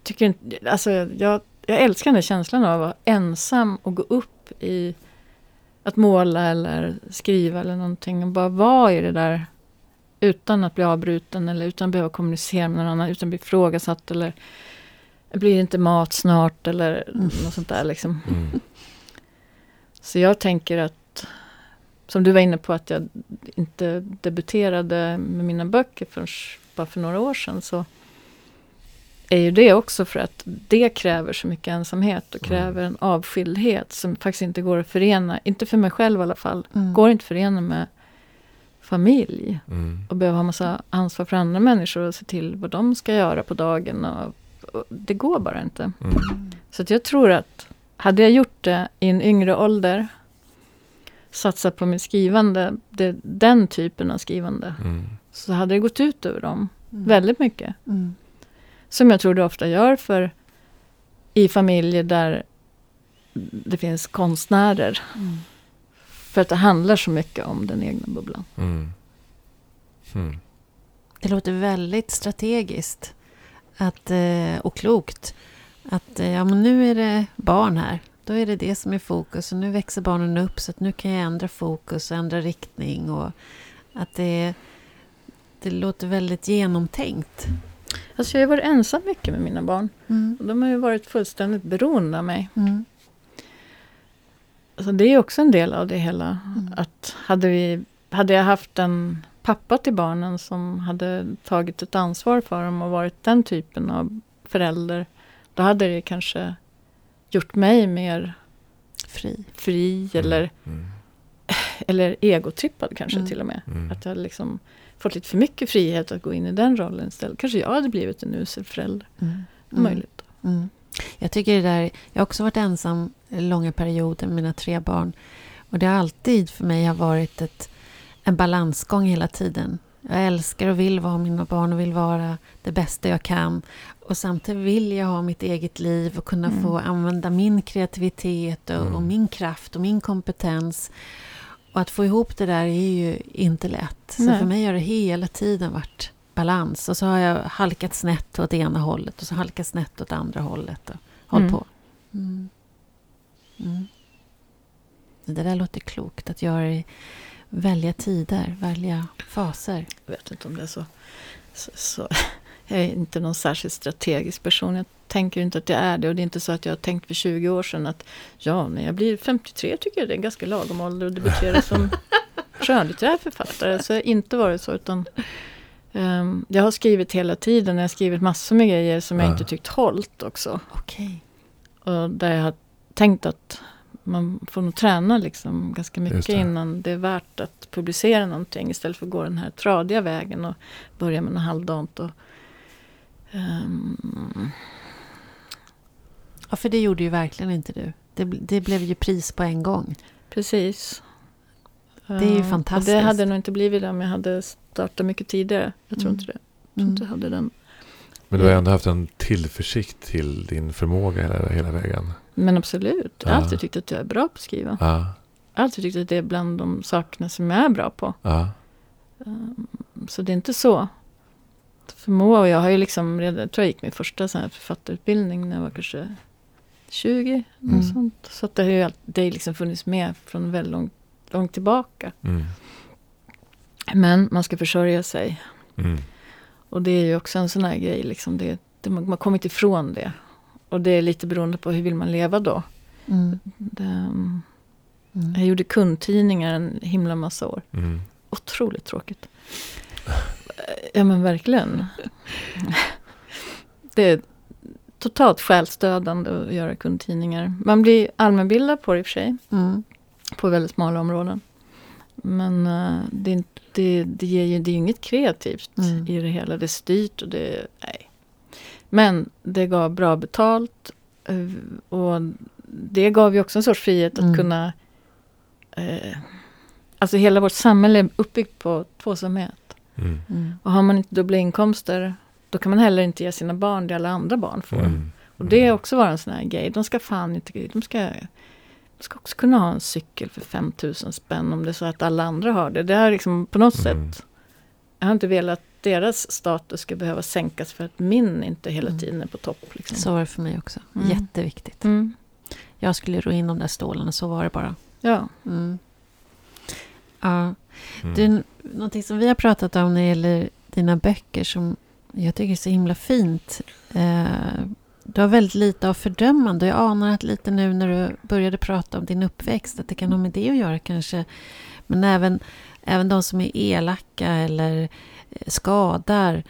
Tycker inte, alltså jag, jag älskar den känslan av att vara ensam och gå upp i att måla eller skriva eller någonting. Och bara vara i det där utan att bli avbruten eller utan att behöva kommunicera med någon annan. Utan att bli ifrågasatt eller blir det inte mat snart eller Mm. något sånt där liksom. Mm. Så jag tänker att, som du var inne på att jag inte debuterade med mina böcker förrän bara för några år sedan. Så är ju det också för att det kräver så mycket ensamhet och Mm. kräver en avskildhet som faktiskt inte går att förena, inte för mig själv i alla fall, Mm. går inte att förena med familj. Mm. Och behöva ha massa ansvar för andra människor och se till vad de ska göra på dagen. Och, och det går bara inte. Mm. Så att jag tror att hade jag gjort det i en yngre ålder, satsa på mitt skrivande, det, den typen av skrivande, Mm. så hade det gått ut över dem Mm. väldigt mycket. Mm. Som jag tror det ofta gör för i familjer där det finns konstnärer. För att det handlar så mycket om den egna bubblan. Mm. Mm. Det låter väldigt strategiskt att, eh, och klokt. Att eh, ja, men nu är det barn här. Då är det det som är fokus. Och nu växer barnen upp så att nu kan jag ändra fokus och ändra riktning. Och att det, det låter väldigt genomtänkt. Alltså jag har varit ensam mycket med mina barn. Mm. Och de har ju varit fullständigt beroende av mig. Mm. Alltså det är också en del av det hela. Mm. Att hade, vi, hade jag haft en pappa till barnen som hade tagit ett ansvar för dem och varit den typen av förälder. Då hade det kanske gjort mig mer Fri. fri eller, Mm. eller egotrippad kanske Mm. till och med. Mm. Att jag liksom fått lite för mycket frihet att gå in i den rollen istället. Kanske jag hade blivit en usel förälder. Mm. Möjligt. Jag tycker det där, jag har också varit ensam långa perioder med mina tre barn. Och det har alltid för mig har varit ett, en balansgång hela tiden. Jag älskar och vill vara mina barn och vill vara det bästa jag kan. Och samtidigt vill jag ha mitt eget liv och kunna Mm. få använda min kreativitet och, Mm. och min kraft och min kompetens. Och att få ihop det där är ju inte lätt. Så Nej. för mig har det hela tiden varit balans. Och så har jag halkat snett åt ena hållet och så halkat snett åt andra hållet. Och hållit Mm. på. Mm. Mm. Det där låter klokt, att göra det, välja tider, välja faser. Jag vet inte om det är så, så, så. Jag är inte någon särskilt strategisk person. Jag tänker inte att jag är det. Och det är inte så att jag har tänkt för 20 år sedan att ja, när jag blir 53 tycker jag det är en ganska lagom ålder att debutera som skönlitterär författare. Så jag har inte varit så. utan Ehm, jag har skrivit hela tiden. Jag har skrivit massor med grejer som jag Ja. inte tyckt hållt också. Okej. Och där jag har tänkt att man får nog träna liksom ganska mycket det. innan det är värt att publicera någonting. Istället för att gå den här tradiga vägen och börja med något halvdant. Och, ehm, Ja, för det gjorde ju verkligen inte du. Det, det blev ju pris på en gång. precis. Det är ju Ehm, fantastiskt. Och det hade nog inte blivit det om jag hade startat mycket tidigare. Jag tror Mm. inte det. Jag tror inte jag hade den. Men du har ändå haft en tillförsikt till din förmåga hela, hela vägen. Men absolut. Jag har Ja. alltid tyckt att jag är bra på att skriva. Ja, Jag har alltid tyckt att det är bland de sakerna som jag är bra på. ja, Um, Så det är inte så. För Moa och jag har ju liksom redan, jag tror jag gick min första sån här författarutbildning när jag var kanske 20. Mm. Och sånt. Så att det har ju det har liksom funnits med från väldigt långt, långt tillbaka. mm, Men man ska försörja sig. mm, Och det är ju också en sån här grej. Liksom det, det, man har kommit ifrån det. Och det är lite beroende på hur vill man leva då. Mm. Det, um, Mm. jag gjorde kundtidningar en himla massa år. mm. Otroligt tråkigt. Ja men verkligen. Det är totalt själsdödande att göra kundtidningar. Man blir allmänbildad på det i och för sig. Mm. På väldigt smala områden. Men eh, det, är inte, det, det ger ju det är ju inget kreativt Mm. i det hela. Det är styrt och det... Nej. Men det gav bra betalt. eh, Och det gav ju också en sorts frihet att Mm. kunna... Eh, alltså hela vårt samhälle är uppbyggt på tvåsamhet. Mm. Mm. Och har man inte dubbla inkomster då kan man heller inte ge sina barn det alla andra barn får. Mm. Och det är också vara en sån här grej. De ska fan inte... De ska, de ska också kunna ha en cykel för 5000 spänn om det är så att alla andra har det. Det är liksom på något Mm. sätt... Jag har inte velat att deras status ska behöva sänkas för att min inte hela Mm. tiden är på topp. Liksom. Så var det för mig också. Mm. Jätteviktigt. Mm. Jag skulle ro in de där stålarna, så var det bara. Ja. Mm. Ja. Mm. Du, någonting som vi har pratat om när det gäller dina böcker som jag tycker är så himla fint. Eh, du har väldigt lite av fördömande. Jag anar att lite nu när du började prata om din uppväxt att det kan ha med det att göra kanske. Men även, även de som är elaka eller eh, skadar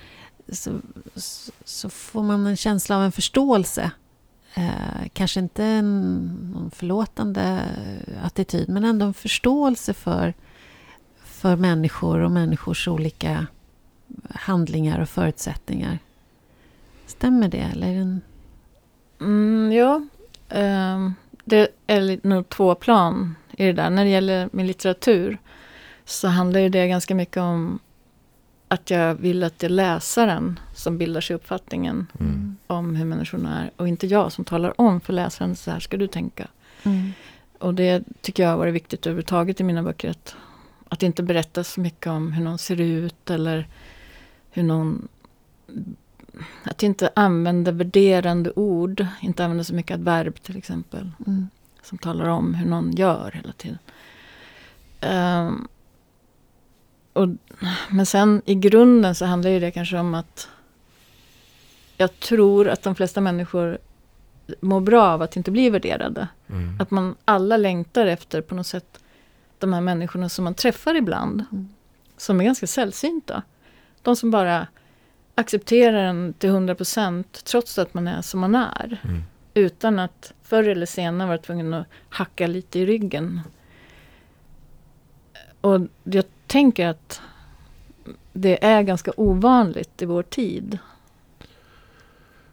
så, så, så får man en känsla av en förståelse. Eh, kanske inte en någon förlåtande attityd men ändå en förståelse för för människor och människors olika handlingar och förutsättningar. Stämmer det? Eller är det en... Mm, ja. Ehm, det är nog två plan i det där. När det gäller min litteratur så handlar ju det ganska mycket om att jag vill att det är läsaren som bildar sig uppfattningen Mm. om hur människorna är och inte jag som talar om för läsaren så här ska du tänka. Mm. Och det tycker jag har varit viktigt överhuvudtaget i mina böcker. Att, att inte berätta så mycket om hur någon ser ut eller hur någon... Att inte använda värderande ord. Inte använda så mycket adverb till exempel. Mm. Som talar om hur någon gör hela tiden. Ehm, och, men sen i grunden så handlar ju det kanske om att jag tror att de flesta människor mår bra av att inte bli värderade. Mm. Att man alla längtar efter på något sätt de här människorna som man träffar ibland. Mm. Som är ganska sällsynta. De som bara accepterar en till 100% trots att man är som man är. Mm. Utan att förr eller senare vara tvungen att hacka lite i ryggen. Och jag tänker att det är ganska ovanligt i vår tid.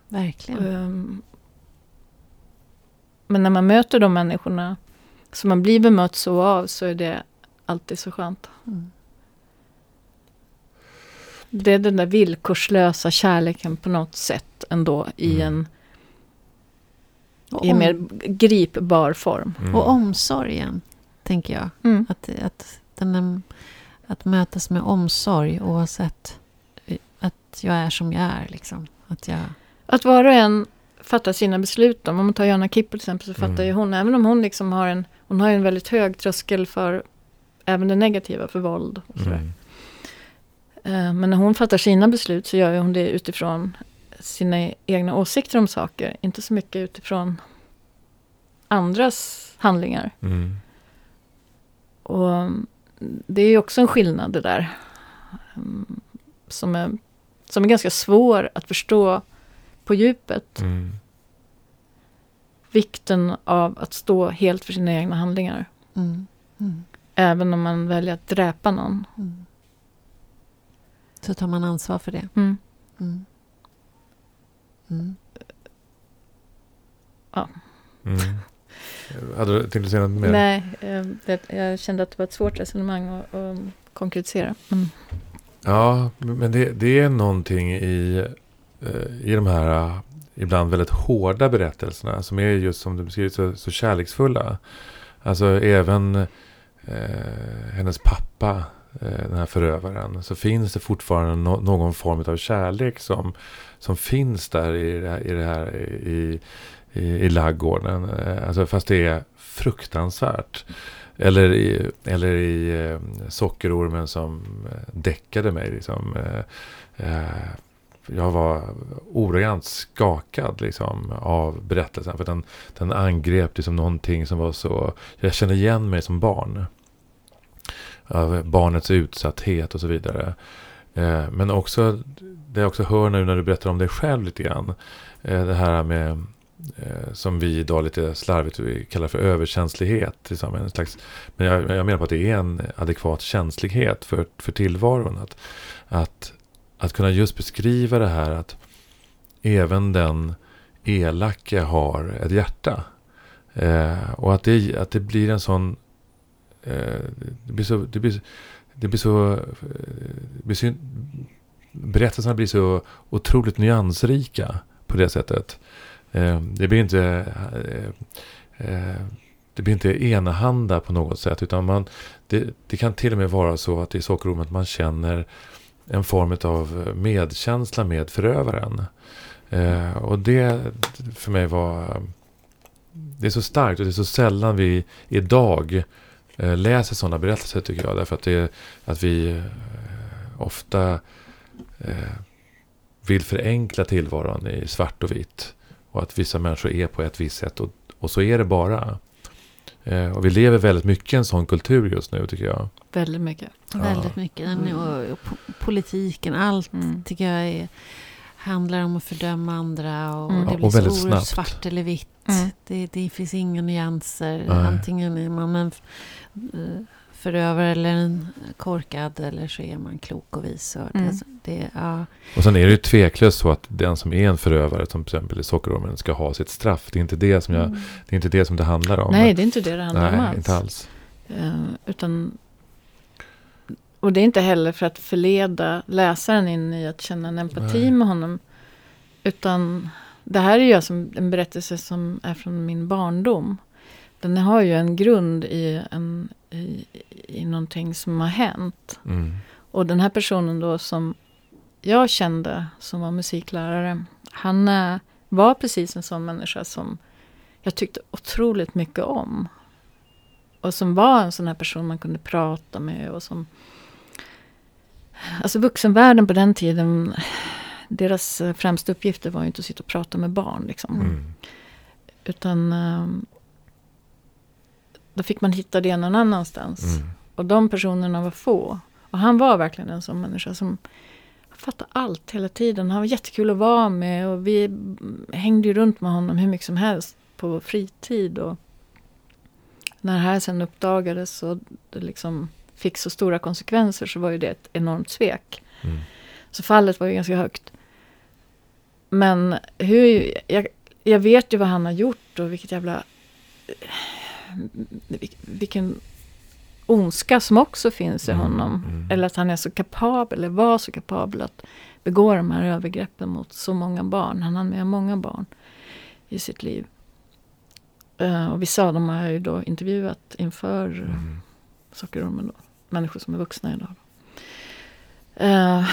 Verkligen. Ehm, Men när man möter de människorna som man blir bemött så av så är det alltid så skönt. Mm. Det är den där villkorslösa kärleken på något sätt ändå i Mm. en, i en mer gripbar form. Mm. och omsorgen, tänker jag. Mm. Att, att, den är, att mötas med omsorg oavsett att jag är som jag är. Liksom. Att jag, Att var och en fattar sina beslut. Om man tar Joanna Kipp till exempel så fattar Mm. ju hon, även om hon liksom har en, hon har ju en väldigt hög tröskel för även det negativa, för våld. Och sådär. Mm. Eh, Men när hon fattar sina beslut så gör hon det utifrån sina egna åsikter om saker. Inte så mycket utifrån andras handlingar. Mm. Och mm, det är ju också en skillnad det där. Mm, som är, som är ganska svår att förstå på djupet. Mm. Vikten av att stå helt för sina egna handlingar. Mm. Mm. Även om man väljer att dräpa någon. Så tar man ansvar för det. Mm. Mm. Mm. Mm. Hade du tänkt säga något mer? Nej, eh, det, jag kände att det var ett svårt resonemang att, att konkretisera. Mm. Ja, men det, det är någonting i, eh, i de här eh, ibland väldigt hårda berättelserna som är just som du beskriver så, så kärleksfulla. Alltså även eh, hennes pappa, Eh, den här förövaren, så finns det fortfarande no någon form av kärlek som, som finns där i det här, i, det här, i, i, i laggården. Eh, alltså fast det är fruktansvärt. Eller i, eller i eh, Sockerormen som däckade mig. Liksom. Jag var ordagrant skakad liksom, av berättelsen. För den, den angrep liksom någonting som var så... Jag kände igen mig som barn. Av barnets utsatthet och så vidare. Eh, men också, det jag också hör nu när du berättar om dig själv lite grann. Eh, det här med, eh, som vi idag lite slarvigt kallar för överkänslighet. Liksom, en slags, men jag, jag menar på att det är en adekvat känslighet för, för tillvaron. Att, att, att kunna just beskriva det här att även den elake har ett hjärta. Eh, och att det, att det blir en sån... Eh, det blir så... Det blir, det blir så... Eh, det blir så berättelserna blir så otroligt nyansrika på det sättet. Eh, det blir inte... Det blir inte enahanda på något sätt. Utan man, det, det kan till och med vara så att i sockerrummet man känner en form av medkänsla med förövaren. Eh, och det för mig var... Det är så starkt och det är så sällan vi idag läser sådana berättelser tycker jag. Därför att, det, att vi eh, ofta eh, vill förenkla tillvaron i svart och vitt. Och att vissa människor är på ett visst sätt och, och så är det bara. Eh, och vi lever väldigt mycket i en sån kultur just nu tycker jag. Väldigt mycket. Ja. Väldigt mycket. Och, och po- politiken, allt Mm. tycker jag är, handlar om att fördöma andra. Och Mm. det blir och väldigt oerhört snabbt. svart eller vitt. Mm. Det, det finns inga nyanser. Nej. Antingen är man en eh, förövare eller en korkad eller så är man klok och vis. Och Mm. det, det, ja. Och sen är det ju tveklöst så att den som är en förövare, som till exempel i Sockerormen, ska ha sitt straff. Det är inte det som, jag, Mm. det, är inte det, som det handlar om. Nej, det är inte det det handlar om Nej, alls. inte alls. Eh, utan, och det är inte heller för att förleda läsaren in i att känna en empati Nej. med honom. Utan det här är ju som en berättelse som är från min barndom. Den har ju en grund i, en, i, i någonting som har hänt. Mm. Och den här personen då som jag kände som var musiklärare. Han eh, var precis en sån människa som jag tyckte otroligt mycket om. Och som var en sån här person man kunde prata med och som... Alltså vuxenvärlden på den tiden, deras eh, främsta uppgifter var ju inte att sitta och prata med barn. Liksom. Mm. Utan ehm, då fick man hitta det någon annanstans. Mm. Och de personerna var få. Och han var verkligen en sån människa som fattade allt hela tiden. Han var jättekul att vara med och vi hängde ju runt med honom hur mycket som helst på vår fritid. Och när det här sen uppdagades och det liksom fick så stora konsekvenser så var ju det ett enormt svek. Mm. Så fallet var ju ganska högt. Men hur, jag, jag vet ju vad han har gjort och vilket jävla... vil- Vilken ondska som också finns i Mm, honom. mm. Eller att han är så kapabel, eller var så kapabel att begå de här övergreppen mot så många barn. Han hann med många barn i sitt liv. Eh, och vissa av dem har jag ju då intervjuat inför Mm. Sockerormen då. Människor som är vuxna idag. Eh,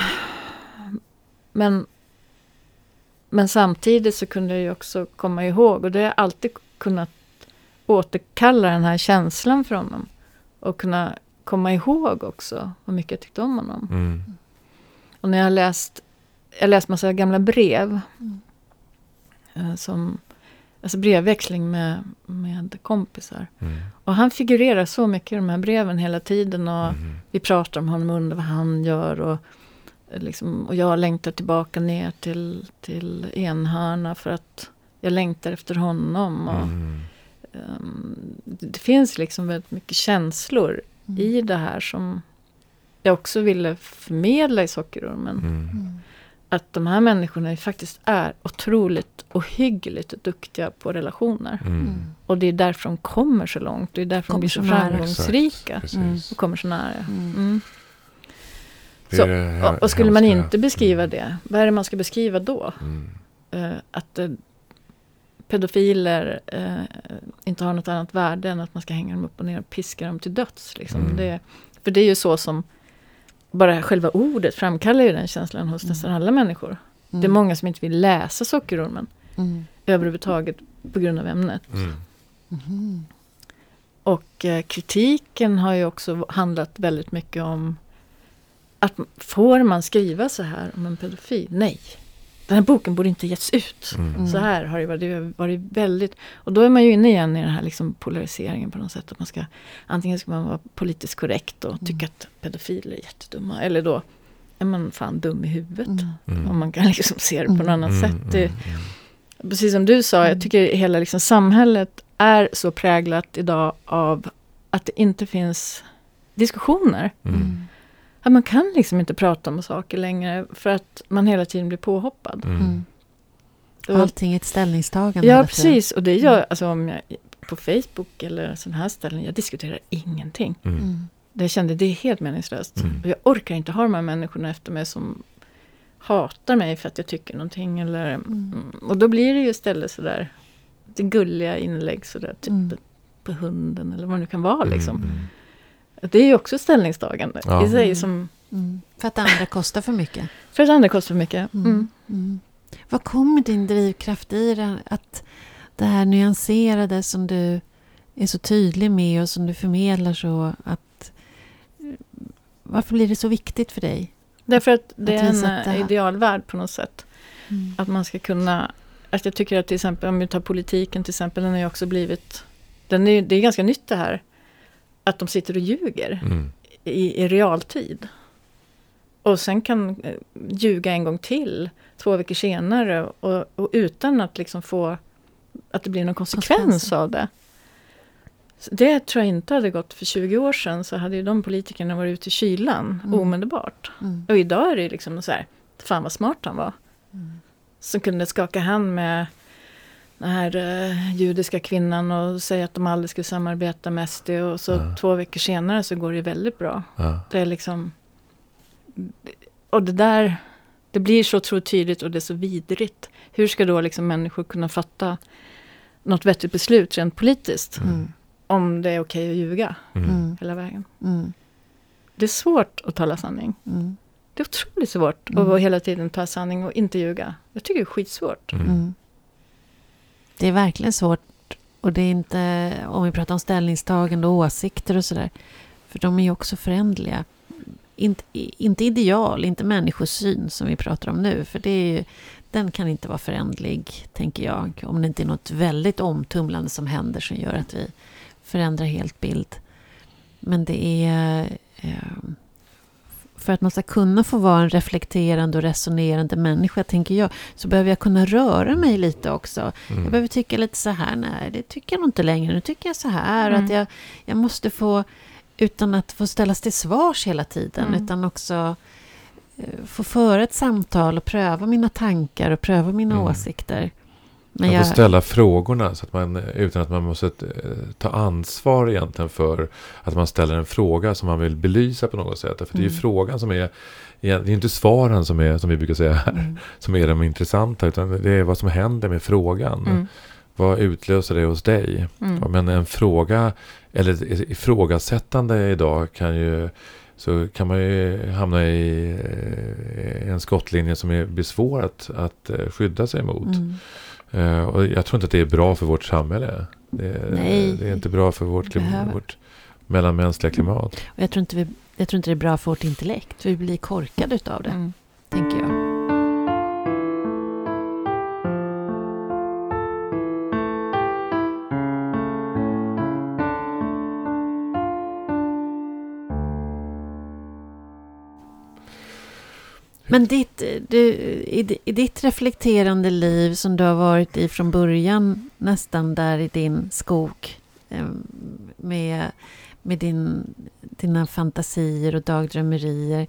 men, men samtidigt så kunde jag ju också komma ihåg, och det har jag alltid kunnat återkalla den här känslan för honom. Och kunna komma ihåg också hur mycket jag tyckte om honom. Mm. Och när jag har läst, jag läst massa gamla brev. Mm. eh, som, alltså brevväxling med, med kompisar. Mm. Och han figurerar så mycket i de här breven hela tiden. Och Mm. vi pratar om honom och undrar vad han gör. Och, liksom, och jag längtar tillbaka ner till, till Enhörna för att jag längtar efter honom. Och, Mm. ehm, det finns liksom väldigt mycket känslor Mm. i det här som jag också ville förmedla i Sockerormen. Mm. Att de här människorna faktiskt är otroligt ohyggligt duktiga på relationer. Mm. Mm. Och det är därför de kommer så långt. Det är därför Kommer de blir så framgångsrika. Mm. Och kommer så nära. Mm. Mm. Så, Och, och skulle man inte beskriva det, vad är det man ska beskriva då? Mm. Eh, att eh, pedofiler eh, inte har något annat värde än att man ska hänga dem upp och ner och piska dem till döds. Liksom. Mm. Det, för det är ju så som bara själva ordet framkallar ju den känslan hos Mm. nästan alla människor. Det är många som inte vill läsa Sockerormen Mm. överhuvudtaget på grund av ämnet. Mm. Mhm. Och eh, kritiken har ju också handlat väldigt mycket om att får man skriva så här om en pedofil? Nej. Den här boken borde inte getts ut. Mm. Mm. Så här har det varit, det har varit väldigt... Och då är man ju inne igen i den här liksom polariseringen på något sätt. Att man ska, antingen ska man vara politiskt korrekt och tycka Mm. att pedofiler är jättedumma. Eller då är man fan dum i huvudet. Mm. Mm. Om man kan liksom se det på något Mm. annat sätt. Det, mm, mm. Precis som du sa, Mm. jag tycker hela liksom samhället är så präglat idag av att det inte finns diskussioner. Att man kan liksom inte prata om saker längre för att man hela tiden blir påhoppad. Mm. Mm. Allting är ett ställningstagande. ja, precis. Och det gör, Mm. alltså om jag på Facebook eller sådana här ställen, jag diskuterar ingenting. Mm. Mm. Det jag kände, det är helt meningslöst. Mm. Och jag orkar inte ha de här människorna efter mig som hatar mig för att jag tycker någonting. Eller, Mm. Och då blir det ju istället sådär, det gulliga inlägg sådär, typ Mm. på hunden eller vad det nu kan vara. Liksom. Det är ju också ställningstagande Ja. i sig. Mm. Som, Mm. För att andra kostar för mycket. för att andra kostar för mycket. Mm. Mm. Mm. Vad kommer din drivkraft i det? Att det här nyanserade som du är så tydlig med och som du förmedlar så att varför blir det så viktigt för dig? Därför att det Att är en det idealvärld på något sätt. Mm. Att man ska kunna, att jag tycker att till exempel om vi tar politiken till exempel, den har ju också blivit, den är, det är ganska nytt det här. Att de sitter och ljuger Mm. i, i realtid. Och sen kan eh, ljuga en gång till två veckor senare och, och utan att liksom få att det blir någon konsekvens av det. Så det tror jag inte hade gått för 20 år sedan så hade ju de politikerna varit ute i kylan Mm. omedelbart. Mm. Och idag är det liksom så här, fan vad smart han var. Mm. Som kunde skaka hand med den här eh, judiska kvinnan och säga att de aldrig skulle samarbeta med SD. Och så Ja. två veckor senare så går det väldigt bra. Ja. Det är liksom... Och det där, det blir så tydligt och det är så vidrigt. Hur ska då liksom människor kunna fatta något vettigt beslut rent politiskt? Mm. Om det är okej att ljuga Mm. Mm. hela vägen. Mm. Det är svårt att tala sanning. Mm. Det är otroligt svårt Mm. att hela tiden ta sanning och inte ljuga. Jag tycker det är skitsvårt. Det är verkligen svårt. Och det är inte, om vi pratar om ställningstagande och åsikter och sådär. För de är ju också förändliga. Inte, inte ideal, inte människosyn som vi pratar om nu. För det är ju, den kan inte vara förändlig, tänker jag. Om det inte är något väldigt omtumlande som händer som gör att vi förändrar helt bild. Men det är... Eh, för att man ska kunna få vara en reflekterande och resonerande människa, tänker jag, så behöver jag kunna röra mig lite också. Mm. Jag behöver tycka lite så här, nej det tycker jag nog inte längre, nu tycker jag så här. Mm. Att jag, jag måste få, utan att få ställas till svars hela tiden, Mm. utan också eh, få föra ett samtal och pröva mina tankar och pröva mina Mm. åsikter. Men Man får ställa frågorna så att man, utan att man måste eh, ta ansvar egentligen för att man ställer en fråga som man vill belysa på något sätt. För det är ju Mm. frågan som är, det är inte svaren som är, som vi brukar säga här, Mm. som är de intressanta. Utan det är vad som händer med frågan. Mm. Vad utlöser det hos dig? Mm. Men en fråga, eller ifrågasättande idag kan ju så kan man ju hamna i eh, en skottlinje som är, blir svår att, att eh, skydda sig mot. Eh, och jag tror inte att det är bra för vårt samhälle. Det, Nej. det är inte bra för vårt, vårt mellanmänskliga klimat. Och jag, tror inte vi, jag tror inte det är bra för vårt intellekt. Vi blir korkade utav det, Mm. tänker jag. Men ditt, du, i, i ditt reflekterande liv som du har varit i från början, nästan där i din skog, eh, med, med din, dina fantasier och dagdrömmerier.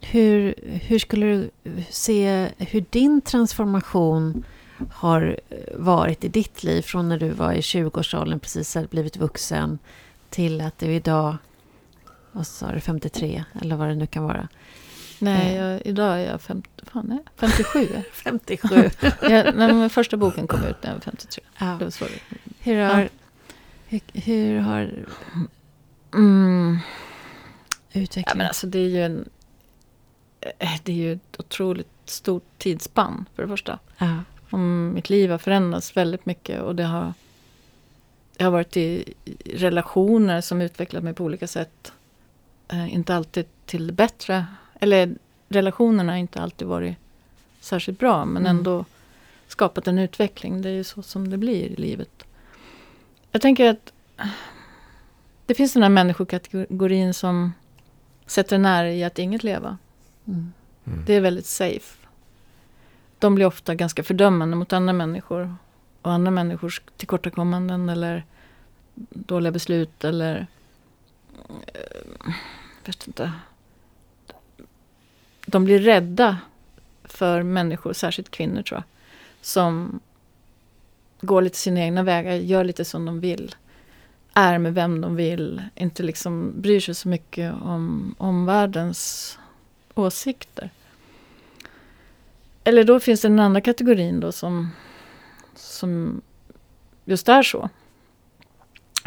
Hur, hur skulle du se hur din transformation har varit i ditt liv från när du var i 20-årsåldern, precis hade blivit vuxen, till att du idag, vad sa du, 53 eller vad det nu kan vara? Nej, jag, idag är jag 50, fan, nej, 57. 57. jag, när den första boken kom ut när jag var 53. Ja. Det var Hur har, Ja. hur, hur har Mm. Ja, utvecklingen... men alltså det är ju en... eh, Det är ju ett otroligt stort tidsspann för det första. ja. Om mitt liv har förändrats väldigt mycket och det har... Jag har varit i relationer som utvecklat mig på olika sätt. Eh, inte alltid till det bättre. Eller relationerna har inte alltid varit särskilt bra men Mm. ändå skapat en utveckling. Det är ju så som det blir i livet. Jag tänker att det finns den här människokategorin som sätter en ära i att inget leva. Mm. Mm. Det är väldigt safe. De blir ofta ganska fördömande mot andra människor. Och andra människors tillkortakommanden eller dåliga beslut eller... eh, vet inte. De blir rädda för människor, särskilt kvinnor tror jag. Som går lite sina egna vägar, gör lite som de vill. Är med vem de vill, inte liksom bryr sig så mycket om omvärldens åsikter. Eller då finns det den andra kategorin då som, som just är så.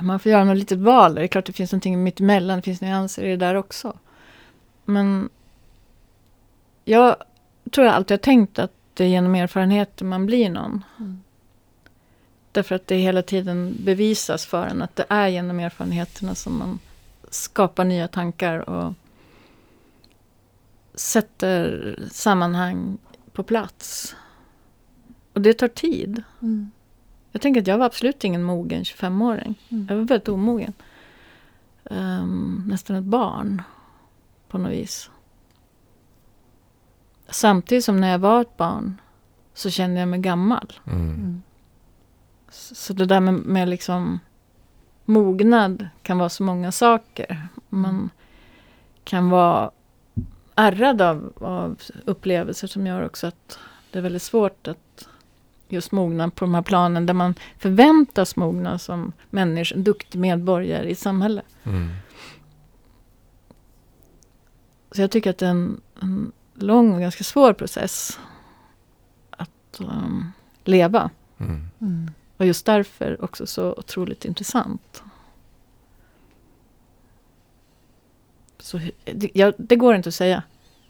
Man får göra något litet val. Det är klart det finns någonting mitt emellan. Det finns nyanser i det där också. Men jag tror jag alltid har tänkt att det är genom erfarenheter man blir någon. Mm. Därför att det hela tiden bevisas för en att det är genom erfarenheterna som man skapar nya tankar och sätter sammanhang på plats. Och det tar tid. Mm. Jag tänker att jag var absolut ingen mogen 25-åring. Mm. Jag var väldigt omogen. Ehm, nästan ett barn på något vis. Samtidigt som när jag var ett barn så kände jag mig gammal. Mm. Mm. Så det där med, med liksom mognad kan vara så många saker. Man kan vara ärrad av, av upplevelser som gör också att det är väldigt svårt att just mogna på de här planen där man förväntas mogna som människa, duktig medborgare i ett samhälle. Mm. Så jag tycker att det är en, en lång och ganska svår process att um, leva. Mm. Mm. Och just därför också så otroligt intressant. Så, det, ja, det går inte att säga.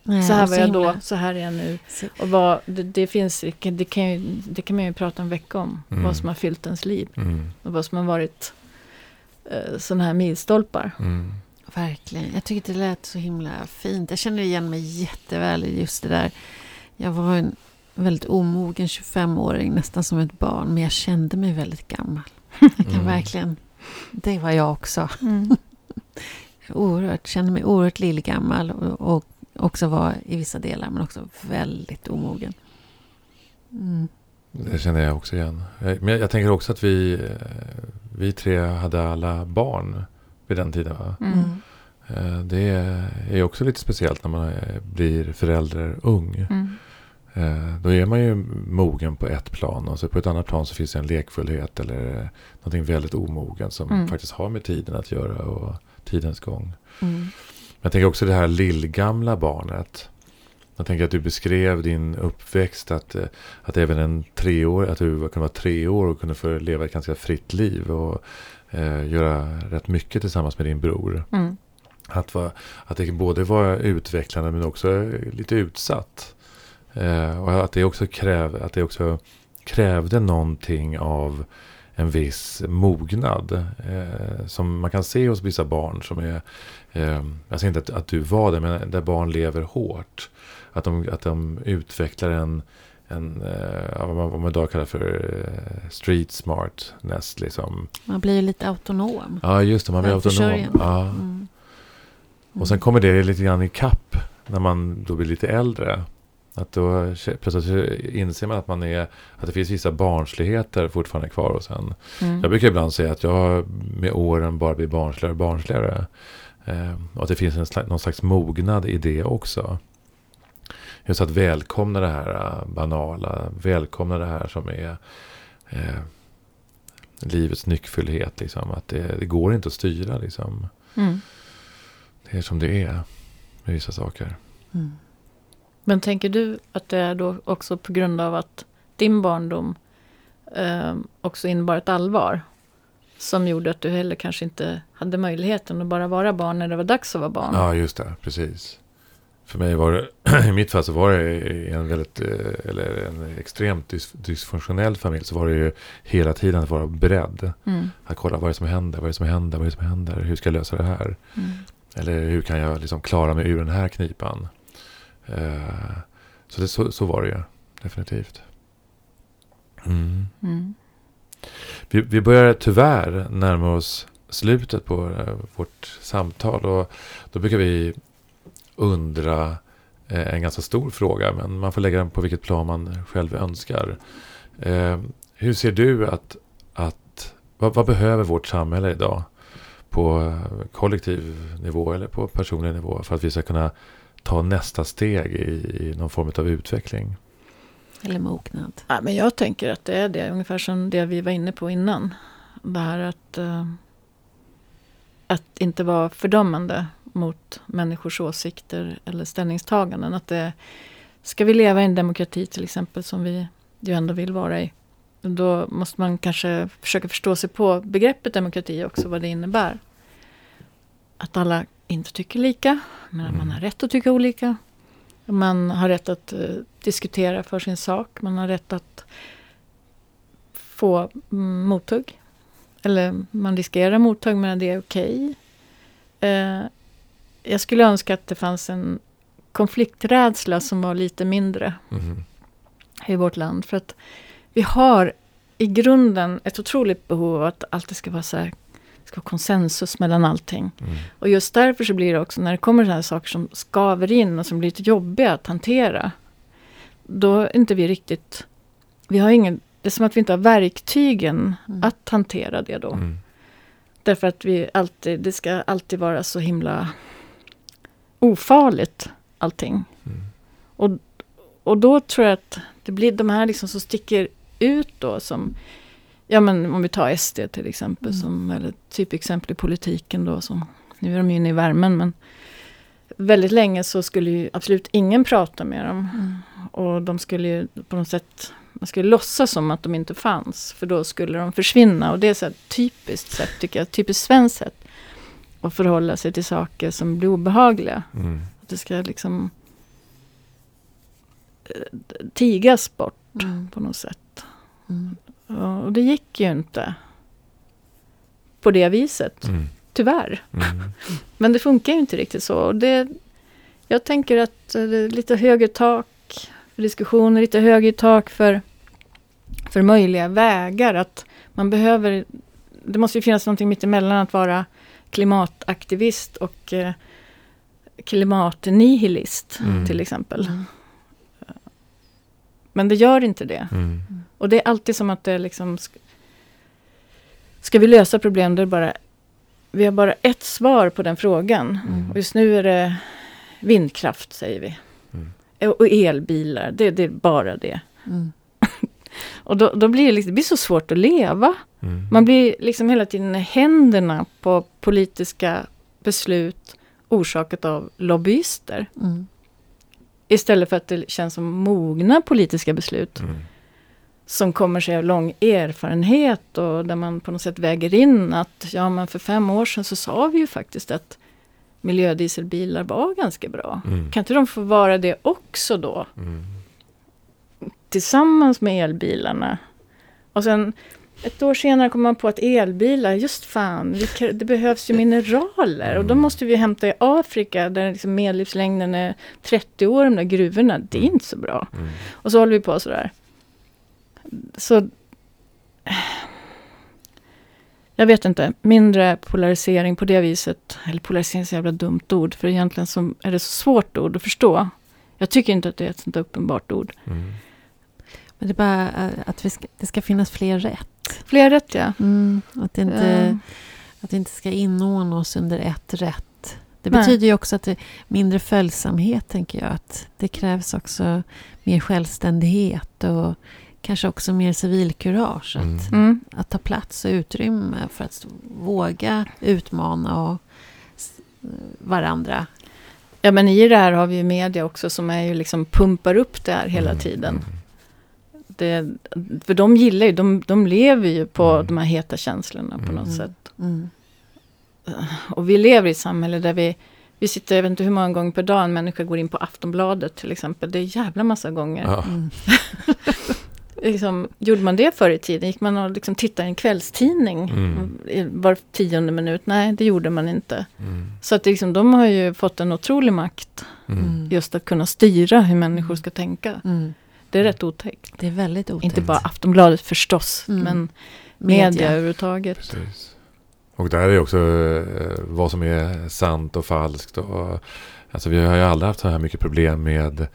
Nej, så här var jag då, så här är jag nu. Och vad, det, det, finns, det, kan- ju, det kan man ju prata en vecka om. Mm. Vad som har fyllt ens liv. Mm. Och vad som har varit eh, sådana här milstolpar. Verkligen. Jag tycker det lät så himla fint. Jag känner igen mig jätteväl i just det där. Jag var en väldigt omogen 25-åring, nästan som ett barn. Men jag kände mig väldigt gammal. Jag kan Mm. verkligen... Det var jag också. Mm. Oerhört, kände mig oerhört lillgammal och, och också var i vissa delar, men också väldigt omogen. Mm. Det känner jag också igen. Jag- Men jag, jag tänker också att vi, eh, vi tre hade alla barn vid den tiden. Va? Mm. Mm. Eh, Det är också lite speciellt när man blir förälder ung. Mm. Eh, Då är man ju mogen på ett plan och så på ett annat plan så finns det en lekfullhet eller någonting väldigt omogen som Mm. faktiskt har med tiden att göra och tidens gång. Mm. Men jag tänker också det här lillgamla barnet. Jag tänker att du beskrev din uppväxt att, eh, att även en treår, att du kunde vara tre år och kunde få leva ett ganska fritt liv och eh, göra rätt mycket tillsammans med din bror. Mm. Att, va, att det både var utvecklande men också lite utsatt. Eh, och att det, också kräv, att det också krävde någonting av en viss mognad. Eh, som man kan se hos vissa barn som är, eh, jag säger inte att, att du var det, men där barn lever hårt. Att de, att de utvecklar en, en eh, vad man, vad man idag kallar för eh, street smartness. Liksom. Man blir ju lite autonom. Ja, just det, man blir autonom. Ja. Mm. Och sen kommer det lite grann i kapp när man då blir lite äldre. Att då plötsligt inser man att, man är, att det finns vissa barnsligheter fortfarande kvar hos en. Mm. Jag brukar ibland säga att jag med åren bara blir barnsligare och barnsligare. Eh, och att det finns en slags, någon slags mognad i det också. Just att välkomna det här uh, banala, välkomna det här som är eh, livets nyckfullhet. Liksom. Att det, det, går inte att styra. Liksom. Mm. Det är som det är med vissa saker. Mm. Men tänker du att det är då också på grund av att din barndom eh, också innebar ett allvar? Som gjorde att du heller kanske inte hade möjligheten att bara vara barn när det var dags att vara barn. Ja, just det. Precis. För mig var det, i mitt fall så var det en väldigt, eh, eller en extremt dys, dysfunktionell familj. Så var det ju hela tiden att vara beredd. Mm. Att kolla vad är det som händer, vad är det som händer, vad är det som händer, hur ska jag lösa det här? Mm. Eller hur kan jag liksom klara mig ur den här knipan? Uh, så, det, så, så var det ju, definitivt. Mm. Mm. Vi, vi börjar tyvärr närma oss slutet på uh, vårt samtal. Och då brukar vi undra uh, en ganska stor fråga. Men man får lägga den på vilket plan man själv önskar. hur ser du att, att vad, vad, behöver vårt samhälle idag? På kollektiv nivå eller på personlig nivå. För att vi ska kunna ta nästa steg i, i någon form av utveckling. Eller mognad. Ja, men jag tänker att det är det, ungefär som det vi var inne på innan. Det här att, uh, att inte vara fördömande mot människors åsikter eller ställningstaganden. Att det, ska vi leva i en demokrati till exempel som vi ju ändå vill vara i. Då måste man kanske försöka förstå sig på begreppet demokrati också, vad det innebär. Att alla inte tycker lika. Men att man har rätt att tycka olika. Man har rätt att uh, diskutera för sin sak. Man har rätt att få mm, mothugg. Eller man riskerar mothugg men det är okej. Okay. Uh, jag skulle önska att det fanns en konflikträdsla som var lite mindre mm. i vårt land. För att vi har i grunden ett otroligt behov av att allt ska vara så här ska vara konsensus mellan allting. Mm. Och just därför så blir det också när det kommer sådana saker som skaver in och som blir lite jobbiga att hantera. Då är inte vi riktigt... Vi har ingen, det är som att vi inte har verktygen mm. att hantera det då. Mm. Därför att vi alltid, det ska alltid vara så himla ofarligt allting. Mm. Och, och då tror jag att det blir de här liksom som sticker ut då som Ja men om vi tar SD till exempel Mm. som eller typexempel i politiken då som nu är de ju inne i värmen men väldigt länge så skulle ju absolut ingen prata med dem. Mm. Och de skulle ju på något sätt man skulle låtsas som att de inte fanns för då skulle de försvinna och det är så typiskt sätt tycker jag, typiskt svenskt sätt att förhålla sig till saker som blir obehagliga. Mm. Att det ska liksom eh, tigas bort Mm. på något sätt. Mm. Och det gick ju inte på det viset, Mm. tyvärr. Mm. Men det funkar ju inte riktigt så. Och det, jag tänker att det är lite högre tak för diskussioner, lite högre tak för, för möjliga vägar. Att man behöver, det måste ju finnas någonting mittemellan att vara klimataktivist och eh, klimatnihilist Mm. till exempel. Mm. Men det gör inte det. Mm. Och det är alltid som att det är liksom... sk- Ska vi lösa problem, då är det bara... Vi har bara ett svar på den frågan. Mm. Och just nu är det vindkraft, säger vi. Mm. Och elbilar, det, det är bara det. Mm. Och då, då blir det, liksom, det blir så svårt att leva. Mm. Man blir liksom hela tiden händerna på politiska beslut orsakat av lobbyister. Mm. Istället för att det känns som mogna politiska beslut. Mm. som kommer sig av lång erfarenhet och där man på något sätt väger in att ja men för fem år sedan så sa vi ju faktiskt att miljödieselbilar var ganska bra. Mm. Kan inte de få vara det också då? Mm. Tillsammans med elbilarna. Och sen ett år senare kom man på att elbilar, just fan, det behövs ju mineraler. Och då Mm. måste vi hämta i Afrika där liksom medellivslängden är 30 år, de där gruvorna. Det är inte så bra. Mm. Och så håller vi på sådär. Så... jag vet inte, mindre polarisering på det viset. Eller polarisering är så jävla dumt ord, för egentligen så är det så svårt ord att förstå. Jag tycker inte att det är ett sånt uppenbart ord. Mm. Men det är bara eh, att vi ska, det ska finnas fler rätt. Fler rätt ja. Mm, att, det inte, Eh, att vi inte ska inordna oss under ett rätt. Det Nej. betyder ju också att det mindre följsamhet, tänker jag. Att det krävs också mer självständighet och kanske också mer civilkurage. Att, Mm. Mm. att ta plats och utrymme för att våga utmana och varandra. Ja men i det här har vi ju media också som är ju liksom pumpar upp det här hela Mm. tiden. Det, för de gillar ju, de, de lever ju på Mm. de här heta känslorna på något Mm. sätt. Mm. Och vi lever i ett samhälle där vi, vi sitter, jag vet inte hur många gånger per dag en människa går in på Aftonbladet till exempel. Det är jävla massa gånger. Ja. Mm. Liksom, gjorde man det förr i tiden? Gick man och liksom tittade i en kvällstidning Mm. var tionde minut? Nej, det gjorde man inte. Mm. Så att det liksom, de har ju fått en otrolig makt. Mm. Mm. Just att kunna styra hur människor ska tänka. Mm. Det är rätt otäckt. Det är väldigt otäckt. Inte bara Aftonbladet förstås, Mm. men media överhuvudtaget. Precis. Och där är också eh, vad som är sant och falskt. Och, alltså vi har ju aldrig haft så här mycket problem med,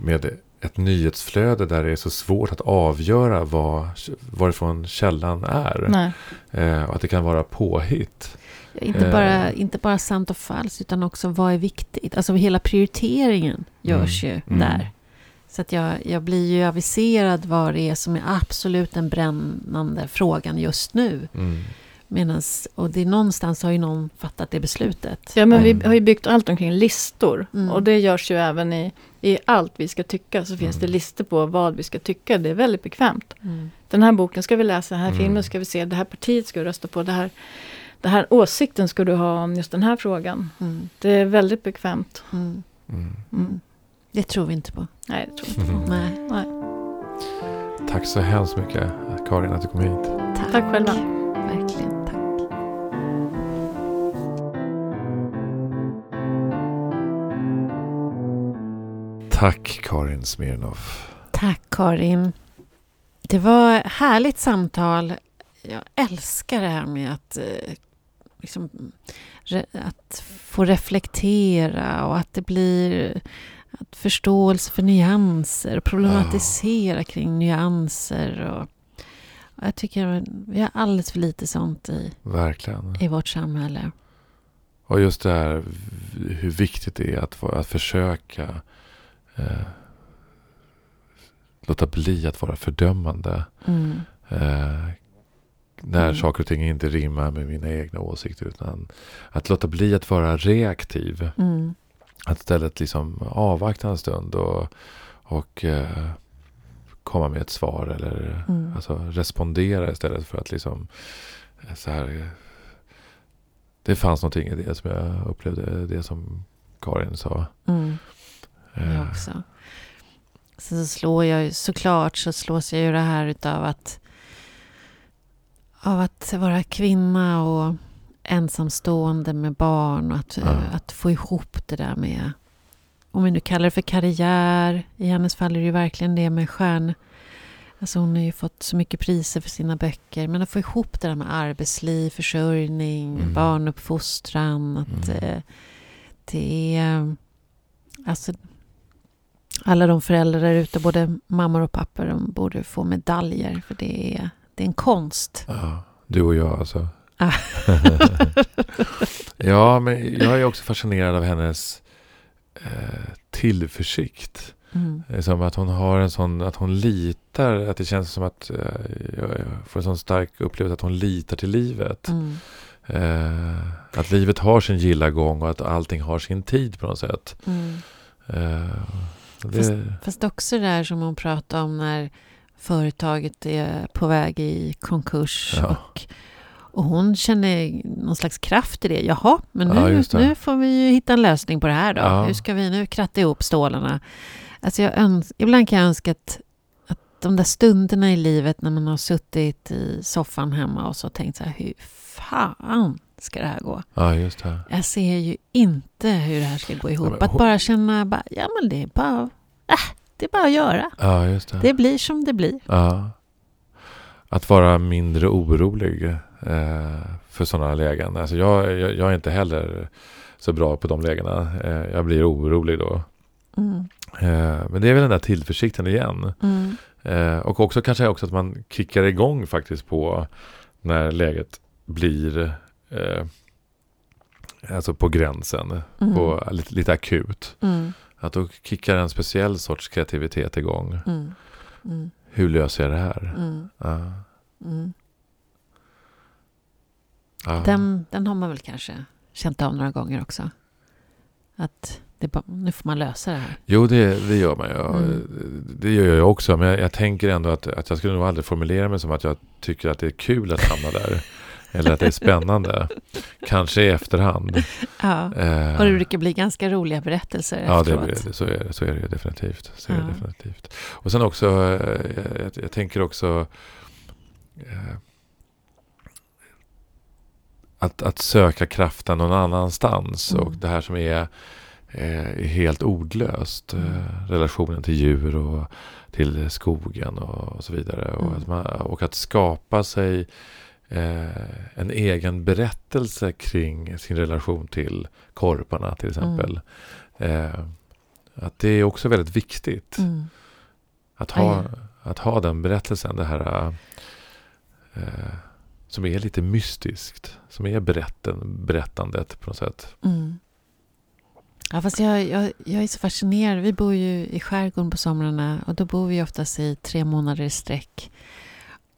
med ett nyhetsflöde där det är så svårt att avgöra vad, varifrån källan är. Nej. Eh, och att det kan vara påhitt. Inte Eh. bara, inte bara sant och falskt, utan också vad är viktigt. Alltså hela prioriteringen görs ju Mm. där. Så att jag, jag blir ju aviserad vad det är som är absolut den brännande frågan just nu. Mm. Medans, och det är någonstans har ju någon fattat det beslutet. Ja, men Mm. vi har ju byggt allt omkring listor. Mm. Och det görs ju även i, i allt vi ska tycka. Så finns Mm. det listor på vad vi ska tycka. Det är väldigt bekvämt. Mm. Den här boken ska vi läsa, den här Mm. filmen ska vi se, det här partiet ska vi rösta på. Det här, det här åsikten ska du ha om just den här frågan. Mm. Det är väldigt bekvämt. Mm. Mm. Mm. Det tror vi inte på. Nej, det tror jag inte Mm. på. Nej. Nej. Tack så hemskt mycket Karin att du kom hit. Tack. Tack själva. Verkligen, tack. Tack Karin Smirnoff. Tack Karin. Det var ett härligt samtal. Jag älskar det här med att, eh, liksom, re, att få reflektera och att det blir att förståelse för nyanser problematisera kring nyanser. Och, och jag tycker vi har alldeles för lite sånt i, Verkligen. i vårt samhälle. Och just det här hur viktigt det är att, att försöka eh, låta bli att vara fördömande. Mm. Eh, när Mm. saker och ting inte rimmar med mina egna åsikter. Utan att låta bli att vara reaktiv. Mm. Att istället liksom avvakta en stund och, och eh, komma med ett svar. Eller Mm. alltså respondera istället för att liksom eh, så här. Det fanns någonting i det som jag upplevde. Det som Karin sa. Mm. Eh, Jag också. Sen så slår jag ju, såklart så slås jag ju det här utav att av att vara kvinna och ensamstående med barn och att, Ja. att få ihop det där med om vi nu kallar det för karriär. I hennes fall är det ju verkligen det med stjärn... Alltså hon har ju fått så mycket priser för sina böcker. Men att få ihop det där med arbetsliv, försörjning, Mm. barnuppfostran. Att Mm. eh, det är... Alltså alla de föräldrar där ute, både mammor och pappor, de borde få medaljer. För det är, det är en konst. Ja, du och jag alltså. Ja, men jag är också fascinerad av hennes eh, tillförsikt. Mm. Är som att hon har en sån, att hon litar, att det känns som att eh, jag, jag får en sån stark upplevelse att hon litar till livet. Mm. Eh, att livet har sin gilla gång och att allting har sin tid på något sätt. Mm. Eh, det, Fast- Fast också det där som hon pratade om när företaget är på väg i konkurs. Ja. Och, och hon känner någon slags kraft i det. Jaha, men Ja, nu, det. nu får vi ju hitta en lösning på det här då. Ja. Hur ska vi nu kratta ihop stålarna? Alltså jag öns- ibland kan jag önska att, att de där stunderna i livet när man har suttit i soffan hemma och så tänkt så här, hur fan ska det här gå? ja, just det. Jag ser ju inte hur det här ska gå ihop. att hon- bara känna, bara, ja men det är bara, äh, det är bara att göra. Ja, just det. Det blir som det blir. Ja. Att vara mindre orolig. Eh, för sådana lägen. Alltså jag, jag, jag, är inte heller så bra på de lägena. Eh, jag blir orolig då. Mm. Eh, men det är väl den där tillförsikten igen. Mm. Och också kanske också att man kickar igång faktiskt på när läget blir eh, alltså på gränsen, mm. på, lite, lite akut. Mm. Att då kickar en speciell sorts kreativitet igång. Mm. mm. Hur löser jag det här? Ja. Ja. Den, den har man väl kanske känt av några gånger också. Att bara, nu får man lösa det här. Jo, det, det gör man ju. Mm. Det gör jag också. Men jag, jag, tänker ändå att, att jag skulle nog aldrig formulera mig som att jag tycker att det är kul att hamna där. Eller att det är spännande. Kanske i efterhand. Ja, eh, och det brukar bli ganska roliga berättelser ja, efteråt. Ja, så, är det, så är det definitivt. Så ja. är det definitivt. Och sen också, eh, jag, jag, tänker också eh, att, att söka kraften någon annanstans. Mm. Och det här som är är helt ordlöst. Mm. Relationen till djur och till skogen och, så vidare. Mm. Och, att man, och att skapa sig eh, en egen berättelse kring sin relation till korparna till exempel. Mm. Eh, att det är också väldigt viktigt. Mm. Att, ha, att ha den berättelsen, det här eh, som är lite mystiskt. Som är berätten, berättandet på något sätt. Mm. Ja, fast jag, jag, jag är så fascinerad. Vi bor ju i skärgården på somrarna och då bor vi oftast i tre månader i sträck.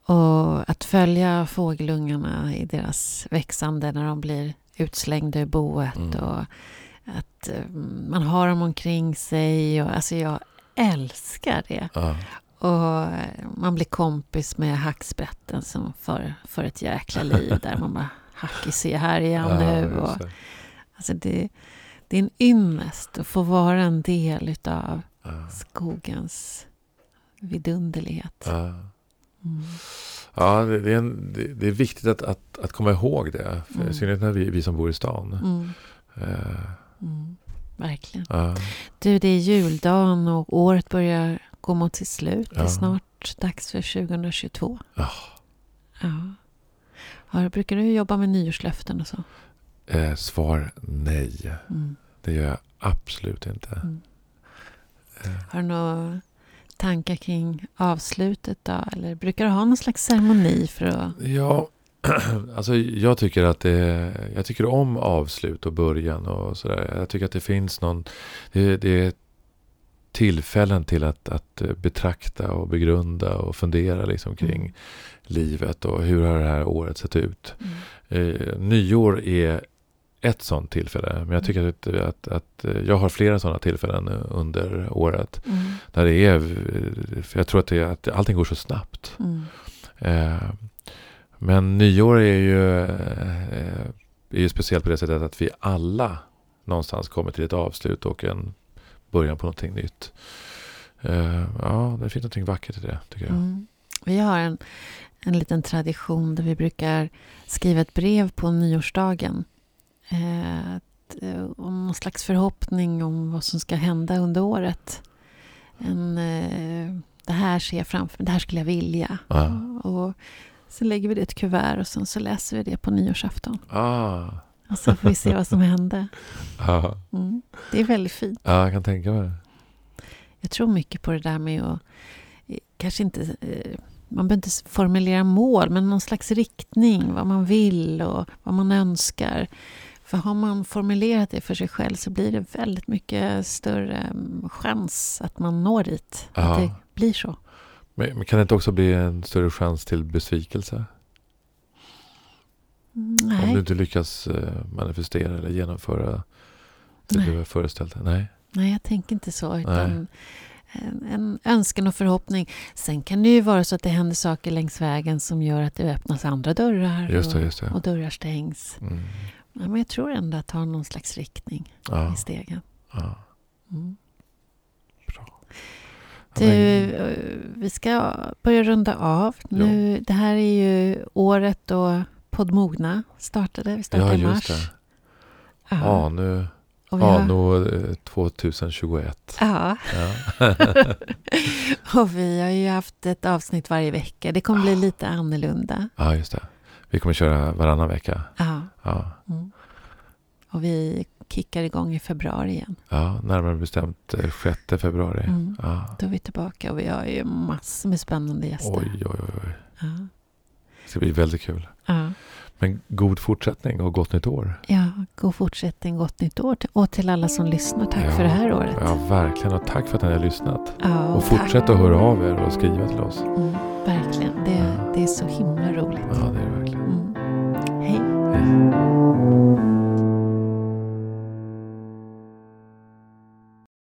Och att följa fågelungarna i deras växande när de blir utslängda ur boet mm. och att eh, man har dem omkring sig. Och, alltså jag älskar det. Ja. Och man blir kompis med hacksprätten som för, för ett jäkla liv där man bara Hacki, se här igen ja, nu. Och, alltså det, det är en ynnest att få vara en del utav ja. skogens vidunderlighet. Ja. Mm. Ja, det är, en, det är viktigt att, att, att komma ihåg det. För mm. I synnerhet när vi, vi som bor i stan. Mm. Uh. Mm. Verkligen. Ja. Du, det är juldagen och året börjar gå mot sitt slut. Ja. Det är snart dags för 2022. Ja. ja. ja brukar du jobba med nyårslöften och så? Eh, svar nej. Mm. Det gör jag absolut inte. Mm. Eh. Har du några tankar kring avslutet då? Eller brukar du ha någon slags ceremoni för att... Ja, alltså jag tycker att det... Jag tycker om avslut och början och sådär. Jag tycker att det finns någon... Det, det är tillfällen till att, att betrakta och begrunda och fundera liksom kring mm. livet och hur har det här året sett ut. Mm. Eh, nyår är ett sånt tillfälle. Men jag tycker att, att, att jag har flera sådana tillfällen under året. Mm. Där det är, för jag tror att, det, att allting går så snabbt. Mm. Eh, men nyår är ju, eh, är ju speciellt på det sättet att vi alla någonstans kommer till ett avslut och en början på någonting nytt. Eh, ja, det finns någonting vackert i det tycker jag. Mm. Vi har en, en liten tradition där vi brukar skriva ett brev på nyårsdagen eh, om någon slags förhoppning om vad som ska hända under året. En, eh, det här ser jag framför mig, det här skulle jag vilja. Ah. Och så lägger vi det i ett kuvert och sen så läser vi det på nyårsafton. Ah. Och så får vi se vad som hände. Ah. Mm. Det är väldigt fint. Ja, jag kan tänka mig Jag tror mycket på det där med att eh, kanske inte eh, man behöver inte formulera mål, men någon slags riktning, vad man vill och vad man önskar. För har man formulerat det för sig själv så blir det väldigt mycket större mm, chans att man når dit. Ja. Att det blir så. Men, kan det inte också bli en större chans till besvikelse? Nej. Om du inte lyckas eh, manifestera eller genomföra det Nej. du har föreställt dig? Nej. Nej, jag tänker inte så. Utan en, en, önskan och förhoppning. Sen kan det ju vara så att det händer saker längs vägen som gör att det öppnas andra dörrar just det, just det. Och, och, dörrar stängs. Mm. Ja, men jag tror ändå att ha någon slags riktning ja. i stegen. Ja. Mm. Bra. Du, eh, vi ska börja runda av. Nu, det här är ju året då Podmogna startade. Vi startade ja, i mars. Det. Ja, nu... Anno 2021. Ja. ja. och vi har ju haft ett avsnitt varje vecka. Det kommer bli lite annorlunda. Ja, just det. Vi kommer köra varannan vecka. Ja. Ja, Mm. Och vi kickar igång i februari igen. ja närmare bestämt eh, 6 februari. Mm. Ja. Då är vi tillbaka och vi har ju massor med spännande gäster. Oj, oj, oj, oj. Ja. Det ska bli väldigt kul. Ja. Men god fortsättning och gott nytt år. Ja, god fortsättning, gott nytt år. Och till alla som lyssnar, tack ja, för det här året. Ja, verkligen. Och tack för att ni har lyssnat. Ja, och, och fortsätt att höra av er och skriva till oss. Mm, verkligen. Det, det är så himla roligt. Ja, det är det verkligen. Mm. Hej. Hej.